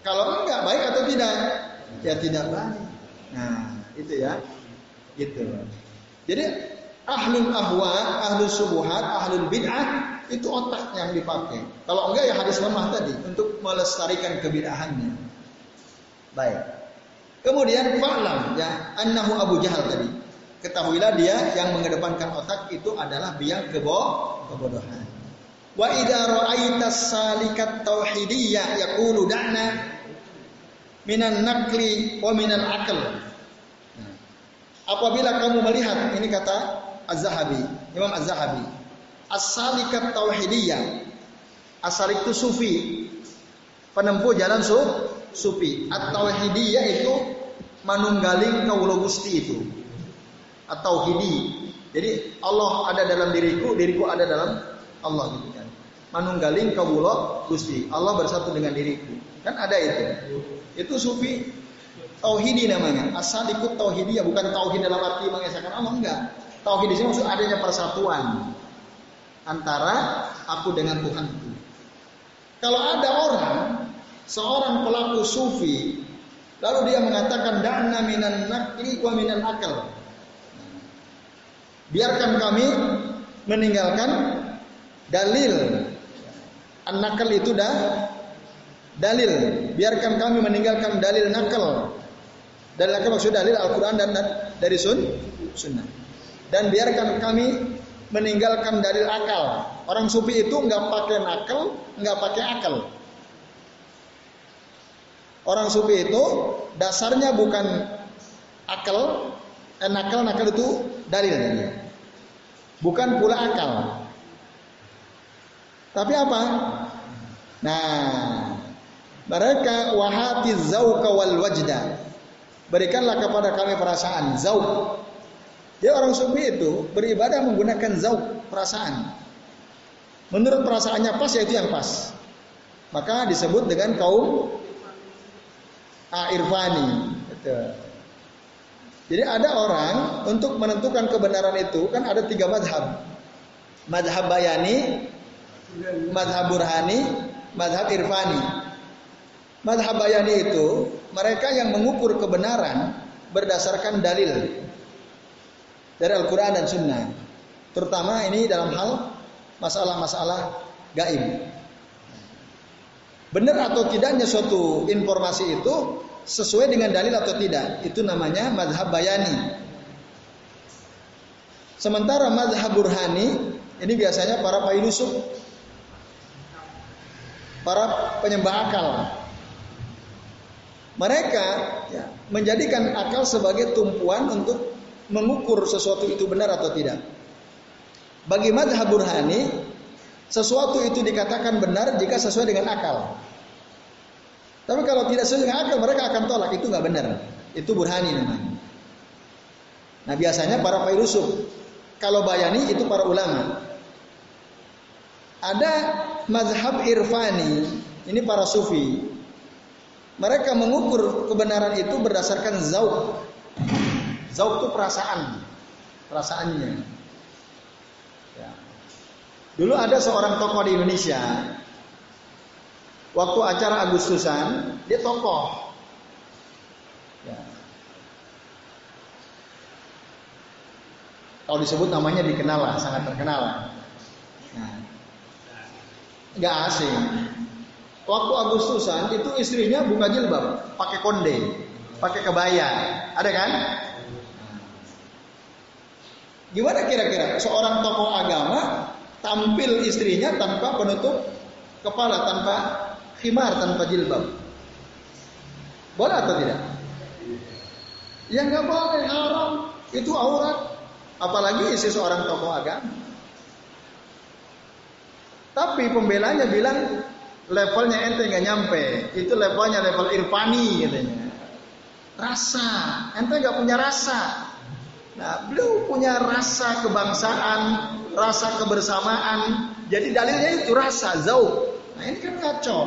Kalau enggak baik atau tidak? Ya tidak baik. Nah, itu ya. Gitu. Jadi ahlul ahwa, ahlul subuhat, ahlul bid'ah itu otak yang dipakai. Kalau enggak ya hadis lemah tadi untuk melestarikan kebid'ahannya. Baik. Kemudian fa'lam ya annahu Abu Jahal tadi. Ketahuilah dia yang mengedepankan otak itu adalah biang kebo kebodohan. Wa idza ra'aita salikat tauhidiyah yaqulu da'na minan nakli wa minal aql. Apabila kamu melihat ini kata Az-Zahabi, Imam Az-Zahabi, as-salikat tauhidiyah. As-salik itu sufi. Penempuh jalan su, sufi. At-tauhidiyah itu manunggaling kaulo gusti itu. At-tauhidi. Jadi Allah ada dalam diriku, diriku ada dalam Allah gitu kan. Manunggaling kaulo gusti. Allah bersatu dengan diriku. Kan ada itu. Itu sufi tauhidi namanya. Asal ikut tauhidi ya bukan tauhid dalam arti mengesahkan Allah enggak. Tauhid di sini maksud adanya persatuan antara aku dengan Tuhan itu. Kalau ada orang seorang pelaku sufi lalu dia mengatakan da'na minan nakli wa minan akal. Biarkan kami meninggalkan dalil. An-nakal itu dah dalil. Biarkan kami meninggalkan dalil nakal. Dalil nakal maksud dalil Al-Quran dan dari sun, sunnah. Dan biarkan kami meninggalkan dalil akal. Orang sufi itu nggak pakai nakal, nggak pakai akal. Orang sufi itu dasarnya bukan akal, eh, nakal nakal itu dalil. Bukan pula akal. Tapi apa? Nah, mereka wahati zauka wal wajda. Berikanlah kepada kami perasaan zauk. Dia orang sufi itu beribadah menggunakan zauk perasaan. Menurut perasaannya pas yaitu yang pas. Maka disebut dengan kaum Irfani. Jadi ada orang untuk menentukan kebenaran itu kan ada tiga madhab. Madhab Bayani, Madhab Burhani, Madhab Irfani. Madhab Bayani itu mereka yang mengukur kebenaran berdasarkan dalil dari Al-Quran dan Sunnah. Terutama ini dalam hal masalah-masalah gaib. Benar atau tidaknya suatu informasi itu sesuai dengan dalil atau tidak. Itu namanya madhab bayani. Sementara madhab burhani ini biasanya para pailusuk. Para penyembah akal. Mereka ya, menjadikan akal sebagai tumpuan untuk mengukur sesuatu itu benar atau tidak. Bagi madhab burhani, sesuatu itu dikatakan benar jika sesuai dengan akal. Tapi kalau tidak sesuai dengan akal, mereka akan tolak. Itu nggak benar. Itu burhani namanya. Nah biasanya para filosof. Kalau bayani itu para ulama. Ada mazhab irfani. Ini para sufi. Mereka mengukur kebenaran itu berdasarkan zauk. Zauk itu perasaan. Perasaannya. Ya. Dulu ada seorang tokoh di Indonesia waktu acara Agustusan dia tokoh ya. kalau disebut namanya dikenal lah sangat terkenal lah nah, nggak asing waktu Agustusan itu istrinya buka jilbab, pakai konde, pakai kebaya, ada kan? Gimana kira-kira seorang tokoh agama tampil istrinya tanpa penutup kepala, tanpa khimar, tanpa jilbab? Boleh atau tidak? Ya nggak boleh, haram. Itu aurat. Apalagi isi seorang tokoh agama. Tapi pembelanya bilang levelnya ente nggak nyampe. Itu levelnya level irfani katanya. Rasa, ente nggak punya rasa. Nah, beliau punya rasa kebangsaan, rasa kebersamaan. Jadi dalilnya itu rasa, zauq. Nah, ini kan ngaco.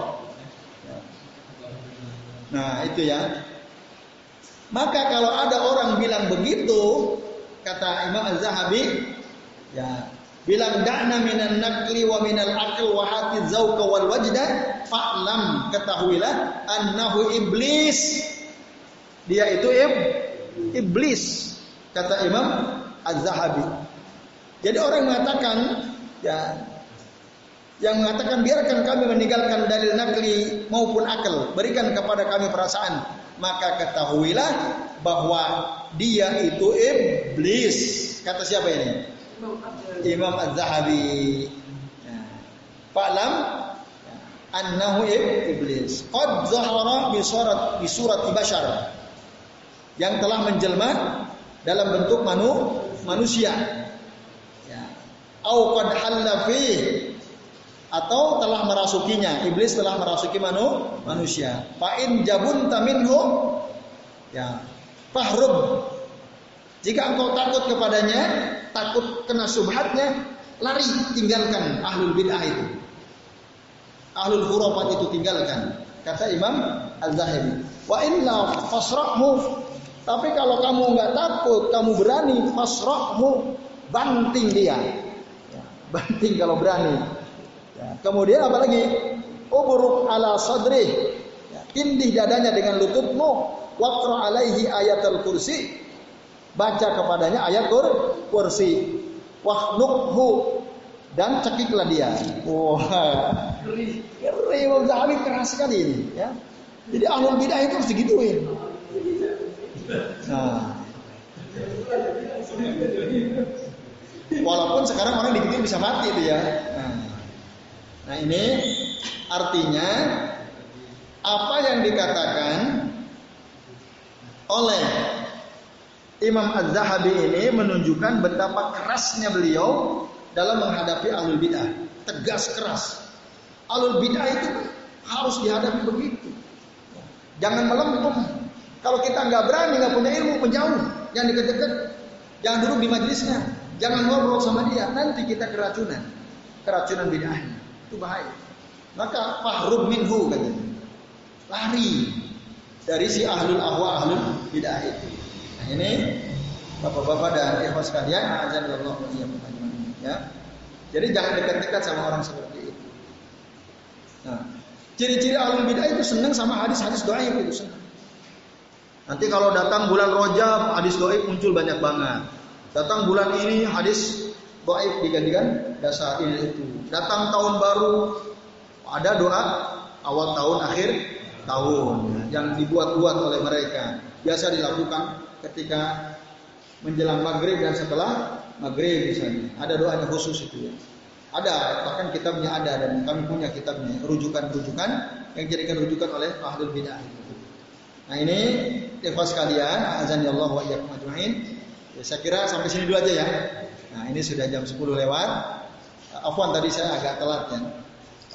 Nah, itu ya. Maka kalau ada orang bilang begitu, kata Imam Az-Zahabi, ya, bilang da'na minan nakli wa minal aql wa hati zauqa wal wajda fa'lam ketahuilah annahu iblis. Dia itu ib, iblis kata Imam Az-Zahabi. Jadi orang mengatakan ya yang mengatakan biarkan kami meninggalkan dalil nakli maupun akal, berikan kepada kami perasaan, maka ketahuilah bahwa dia itu iblis. Kata siapa ini? Imam Az-Zahabi. Ya. Fa'lam annahu iblis. Qad zahara bi surat bi. Yang telah menjelma dalam bentuk manu, manusia. Ya. Au qad halla atau telah merasukinya. Iblis telah merasuki manu, manusia. Fa in jabunta minhu ya fahrub. Jika engkau takut kepadanya, takut kena subhatnya, lari tinggalkan ahlul bid'ah itu. Ahlul khurafat itu tinggalkan. Kata Imam Az-Zahabi. Wa illa fasrahmu tapi kalau kamu nggak takut, kamu berani, masrohmu banting dia. Ya, banting kalau berani. Ya, kemudian apa lagi? Uburuk ala sadri. Ya, tindih dadanya dengan lututmu. Wakra alaihi ayatul kursi. Baca kepadanya ayat kur, kursi. Wahnukhu. Dan cekiklah dia. Wah. Ngeri. Ngeri. keras sekali ini. Ya. Jadi ahlul bidah itu harus digituin. Nah. Walaupun sekarang orang dibikin bisa mati itu ya. Nah. nah ini artinya apa yang dikatakan oleh Imam Az-Zahabi ini menunjukkan betapa kerasnya beliau dalam menghadapi alul bidah. Tegas keras. Alul bidah itu harus dihadapi begitu. Jangan melempem. Kalau kita nggak berani, nggak punya ilmu, menjauh, jangan deket-deket, jangan duduk di majelisnya, jangan ngobrol sama dia, nanti kita keracunan, keracunan bid'ahnya, itu bahaya. Maka fahrum minhu katanya, lari dari si ahlul ahwa ahlul bid'ah itu. Ini bapak-bapak dan ikhwan sekalian, azan Allah ya. Jadi jangan dekat-dekat sama orang seperti itu. Nah, ciri-ciri ahlul bid'ah itu senang sama hadis-hadis doa itu senang. Nanti kalau datang bulan Rojab, hadis doib muncul banyak banget. Datang bulan ini hadis doib digantikan dasar ini itu. Datang tahun baru, ada doa awal tahun akhir tahun yang dibuat-buat oleh mereka. Biasa dilakukan ketika menjelang maghrib dan setelah maghrib misalnya. Ada doanya khusus itu ya. Ada, bahkan kitabnya ada dan kami punya kitabnya, rujukan-rujukan yang jadikan rujukan oleh ahlul bidah. Nah ini ikhwas sekalian, azan ya Allah wa. Ya, saya kira sampai sini dulu aja ya. Nah ini sudah jam 10 lewat. Afwan tadi saya agak telat ya.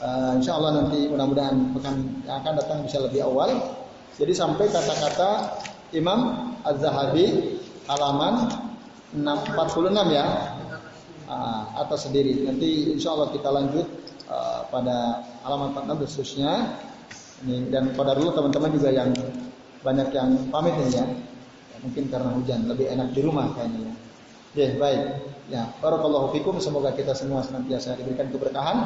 Uh, insya Allah nanti mudah-mudahan akan datang bisa lebih awal. Jadi sampai kata-kata Imam Az-Zahabi halaman 46 ya uh, atas sendiri. Nanti insya Allah kita lanjut uh, pada halaman 46 khususnya. Ini, dan pada dulu teman-teman juga yang banyak yang pamit nih ya. Mungkin karena hujan, lebih enak di rumah kayaknya ya. Oke, baik. Ya, barakallahu fikum. Semoga kita semua senantiasa diberikan keberkahan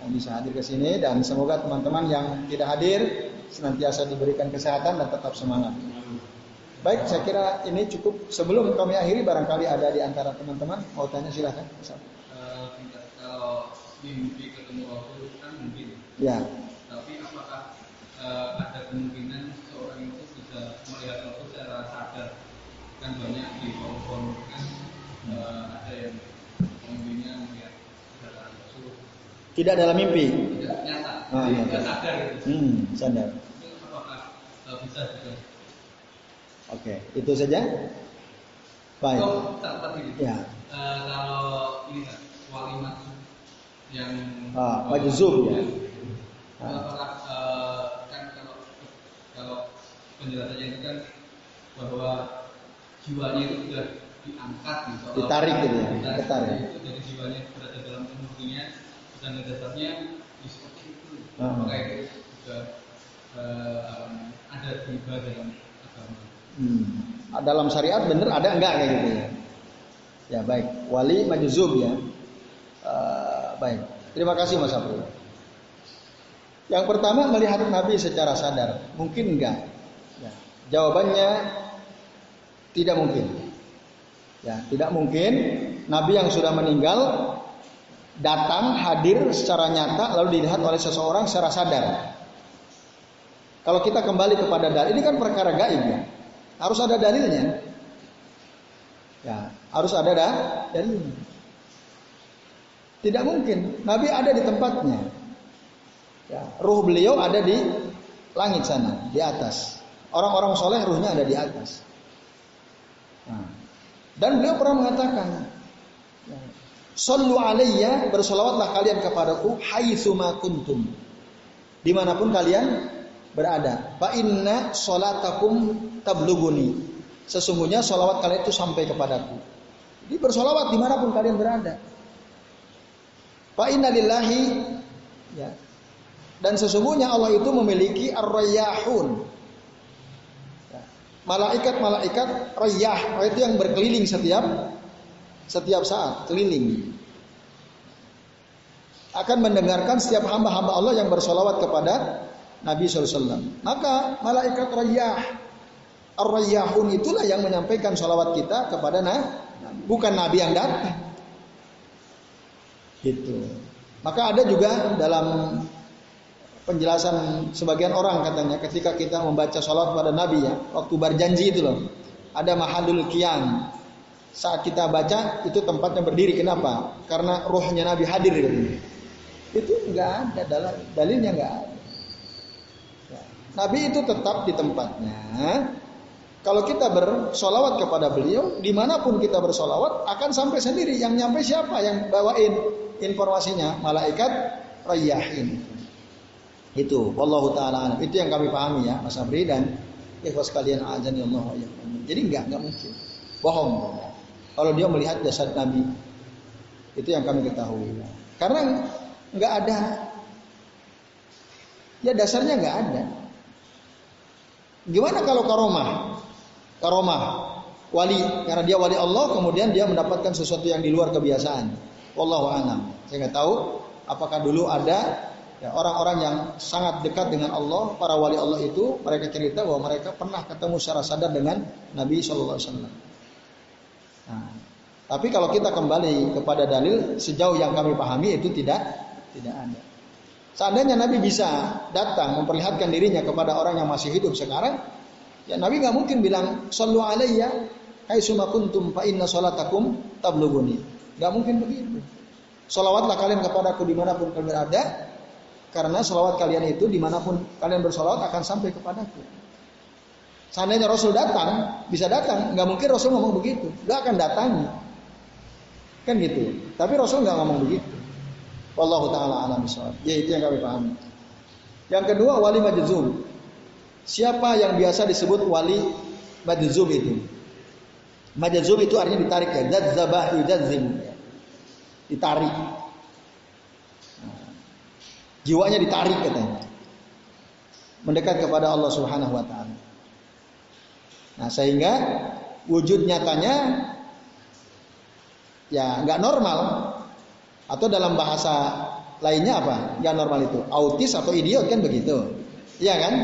yang bisa hadir ke sini dan semoga teman-teman yang tidak hadir senantiasa diberikan kesehatan dan tetap semangat. Baik, saya kira ini cukup. Sebelum kami akhiri, barangkali ada di antara teman-teman mau tanya silahkan. Uh, kalau mimpi ketemu Rasul kan mungkin. Ya. Tapi kemungkinan seorang itu bisa melihat Allah secara sadar kan banyak di forum-forum kan eh, ada yang pemimpinnya melihat Tidak dalam mimpi. Ah, jadi tidak sadar gitu Hmm, sadar. itu apakah bisa juga Oke, itu saja. Baik. Oh, tak Ya. Eh, kalau ini kan walimat yang Ah, majzub ya. Apakah eh, kan kalau kalau penjelasannya itu kan bahwa jiwanya itu sudah diangkat gitu Ditarik gitu ya, ditarik ditarik. itu jadi jiwanya berada dalam tubuhnya dan dasarnya seperti itu Ah. juga ada tiba dalam agama Hmm. Dalam syariat bener ada enggak kayak gitu ya? Ya baik, wali majzub ya. Eh, baik, terima kasih Mas Abdul. Yang pertama melihat Nabi secara sadar, mungkin enggak? Ya. Jawabannya tidak mungkin. Ya, tidak mungkin Nabi yang sudah meninggal datang hadir secara nyata lalu dilihat oleh seseorang secara sadar. Kalau kita kembali kepada dalil, ini kan perkara gaib ya. Harus ada dalilnya. Ya, harus ada dah dalilnya. Tidak mungkin. Nabi ada di tempatnya. Ya, ruh beliau ada di langit sana, di atas. Orang-orang soleh ruhnya ada di atas. Nah, dan beliau pernah mengatakan, Sallu alayya bersolawatlah kalian kepadaku haitsuma kuntum. Di mana pun kalian berada. Fa inna solatakum tabluguni. Sesungguhnya solawat kalian itu sampai kepadaku. Jadi bersolawat di mana pun kalian berada. Fa inna lillahi ya. Dan sesungguhnya Allah itu memiliki ar-rayyahun. Ya. Malaikat-malaikat rayyah, itu yang berkeliling setiap setiap saat, keliling. Akan mendengarkan setiap hamba-hamba Allah yang bersolawat kepada Nabi SAW. Maka malaikat rayyah, ar-rayyahun itulah yang menyampaikan solawat kita kepada Nabi. Bukan Nabi yang datang. Gitu. Maka ada juga dalam penjelasan sebagian orang katanya ketika kita membaca sholat pada Nabi ya waktu berjanji itu loh ada mahadul kiam saat kita baca itu tempatnya berdiri kenapa karena rohnya Nabi hadir gitu. itu nggak ada dalam dalilnya nggak ada Ya. Nabi itu tetap di tempatnya kalau kita bersolawat kepada beliau di mana pun kita bersolawat akan sampai sendiri yang nyampe siapa yang bawain informasinya malaikat rayyahin itu wallahu taala. Itu yang kami pahami ya Mas Abri dan ikhwas kalian Allah ya. Jadi enggak enggak mungkin. Bohong. Kalau dia melihat jasad Nabi. Itu yang kami ketahui. Karena enggak ada ya dasarnya enggak ada. Gimana kalau karomah? Karomah wali karena dia wali Allah kemudian dia mendapatkan sesuatu yang di luar kebiasaan. Wallahu a'lam. Saya nggak tahu apakah dulu ada Ya, orang-orang yang sangat dekat dengan Allah, para wali Allah itu, mereka cerita bahwa mereka pernah ketemu secara sadar dengan Nabi Shallallahu Alaihi Wasallam. Nah, tapi kalau kita kembali kepada dalil, sejauh yang kami pahami itu tidak tidak ada. Seandainya Nabi bisa datang memperlihatkan dirinya kepada orang yang masih hidup sekarang, ya Nabi nggak mungkin bilang Sallu alayya hai kuntum fa inna salatakum tabluguni. Nggak mungkin begitu. Salawatlah kalian kepadaku di mana pun kalian berada, karena sholawat kalian itu di mana pun kalian bersolawat akan sampai kepadaku. Seandainya Rasul datang, bisa datang, nggak mungkin Rasul ngomong begitu, nggak akan datang, kan gitu. Tapi Rasul nggak ngomong begitu. Wallahu taala alam. Ya itu yang kami pahami. Yang kedua wali majzum. Siapa yang biasa disebut wali majzum itu? Majzum itu artinya ditarik ya, jadzabah yujazzim. Ditarik. Jiwanya ditarik katanya. Mendekat kepada Allah Subhanahu wa taala. Nah, sehingga wujud nyatanya ya nggak normal atau dalam bahasa lainnya apa? Nggak normal itu autis atau idiot kan begitu, iya kan?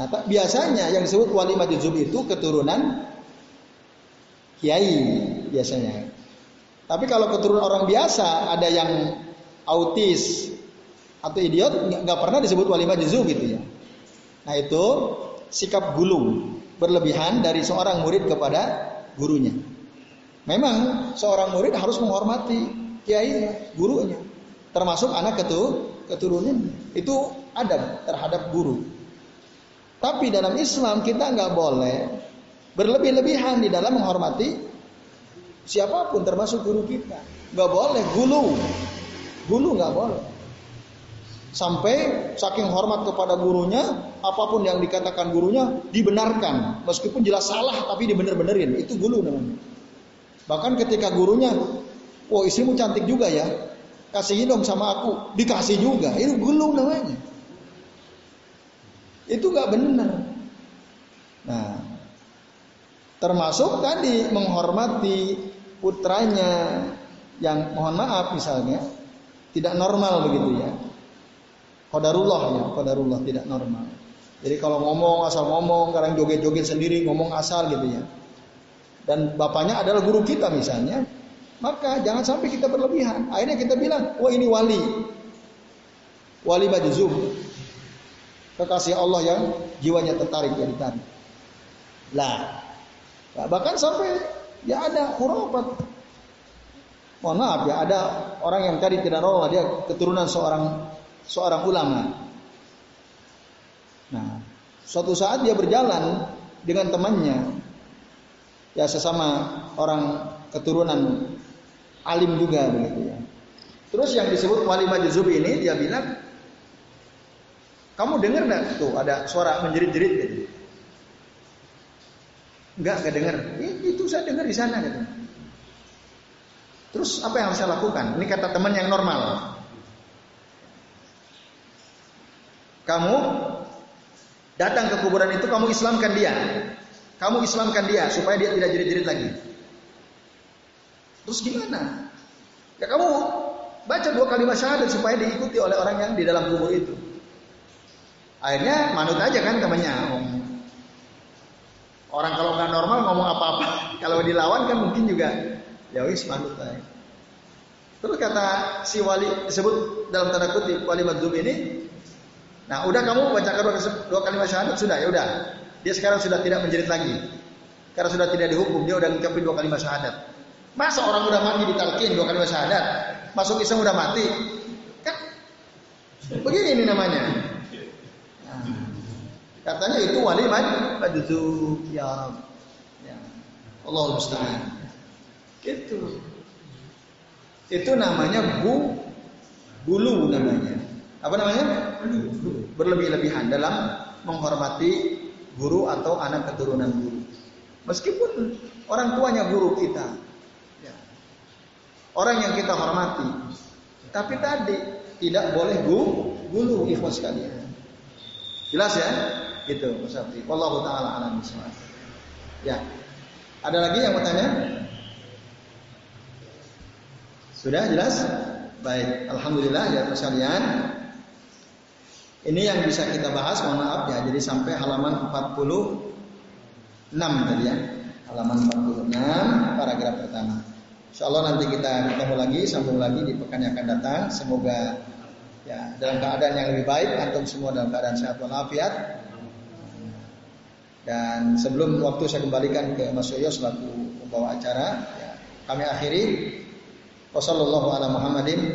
Nah, biasanya yang disebut wali majzub itu keturunan kiai biasanya. Tapi kalau keturunan orang biasa ada yang autis, atau idiot nggak pernah disebut wali majzub gitu ya. Nah itu sikap gulung berlebihan dari seorang murid kepada gurunya. Memang seorang murid harus menghormati kiai gurunya, termasuk anak ketu keturunan. Itu adab terhadap guru. Tapi dalam Islam kita nggak boleh berlebih-lebihan di dalam menghormati siapa pun termasuk guru kita. Nggak boleh gulu, gulu nggak boleh. Sampai saking hormat kepada gurunya, apa pun yang dikatakan gurunya dibenarkan. Meskipun jelas salah tapi dibener-benerin. Itu gulu namanya. Bahkan ketika gurunya, oh istrimu cantik juga ya. Kasihin dong sama aku. Dikasih juga. Itu gulu namanya. Itu nggak benar. Nah, termasuk tadi menghormati putranya yang mohon maaf misalnya tidak normal begitu ya Qadarullah ya, qadarullah tidak normal. Jadi kalau ngomong asal ngomong, kadang joget-joget sendiri ngomong asal gitu ya. Dan bapaknya adalah guru kita misalnya, maka jangan sampai kita berlebihan. Akhirnya kita bilang, wah ini wali. Wali majzub. Kekasih Allah yang jiwanya tertarik jadi tadi. Lah, bahkan sampai ya ada khurafat. Mohon maaf ya, ada orang yang tadi tidak normal, dia keturunan seorang seorang ulama. Nah, suatu saat dia berjalan dengan temannya, ya sesama orang keturunan alim juga begitu ya. Terus yang disebut wali majzub ini dia bilang, kamu dengar nggak tuh ada suara menjerit-jerit gitu? Enggak, enggak dengar. Itu saya dengar di sana gitu. Terus apa yang harus saya lakukan? Ini kata teman yang normal. Kamu datang ke kuburan itu kamu Islamkan dia. Kamu Islamkan dia supaya dia tidak jerit-jerit lagi. Terus gimana? Ya kamu baca dua kalimat syahadat supaya diikuti oleh orang yang di dalam kubur itu. Akhirnya manut aja kan temannya. Orang kalau nggak normal ngomong apa-apa, kalau dilawan kan mungkin juga ya wis manut aja. Terus kata si wali disebut dalam tanda kutip wali madzub ini, Nah, udah kamu bacakan dua, dua kalimat syahadat sudah ya udah. Dia sekarang sudah tidak menjerit lagi. Karena sudah tidak dihukum, dia udah ngucapin dua kalimat syahadat. Masa orang udah mati ditalkin dua kalimat syahadat, masuk Islam udah mati? Kan begini ini namanya. Nah, katanya itu wali majzub ya Ya. Allah musta'an. Gitu. Itu namanya bu bulu namanya apa namanya? Berlebih-lebihan dalam menghormati guru atau anak keturunan guru. Meskipun orang tuanya guru kita ya. orang yang kita hormati. Tapi tadi tidak boleh gu gulu ikhwas sekalian. Jelas ya? Itu Mas Afri wallahu taala alam ya. Ada lagi yang mau tanya? Sudah jelas? Baik. Alhamdulillah ya sekalian ini yang bisa kita bahas, mohon maaf ya. Jadi sampai halaman 46 tadi ya. Halaman 46 paragraf pertama. Insya Allah nanti kita ketemu lagi, sambung lagi di pekan yang akan datang. Semoga ya dalam keadaan yang lebih baik, antum semua dalam keadaan sehat walafiat. Dan sebelum waktu saya kembalikan ke Mas Yoyo selaku pembawa acara, ya, kami akhiri Wassalamualaikum ala Muhammadin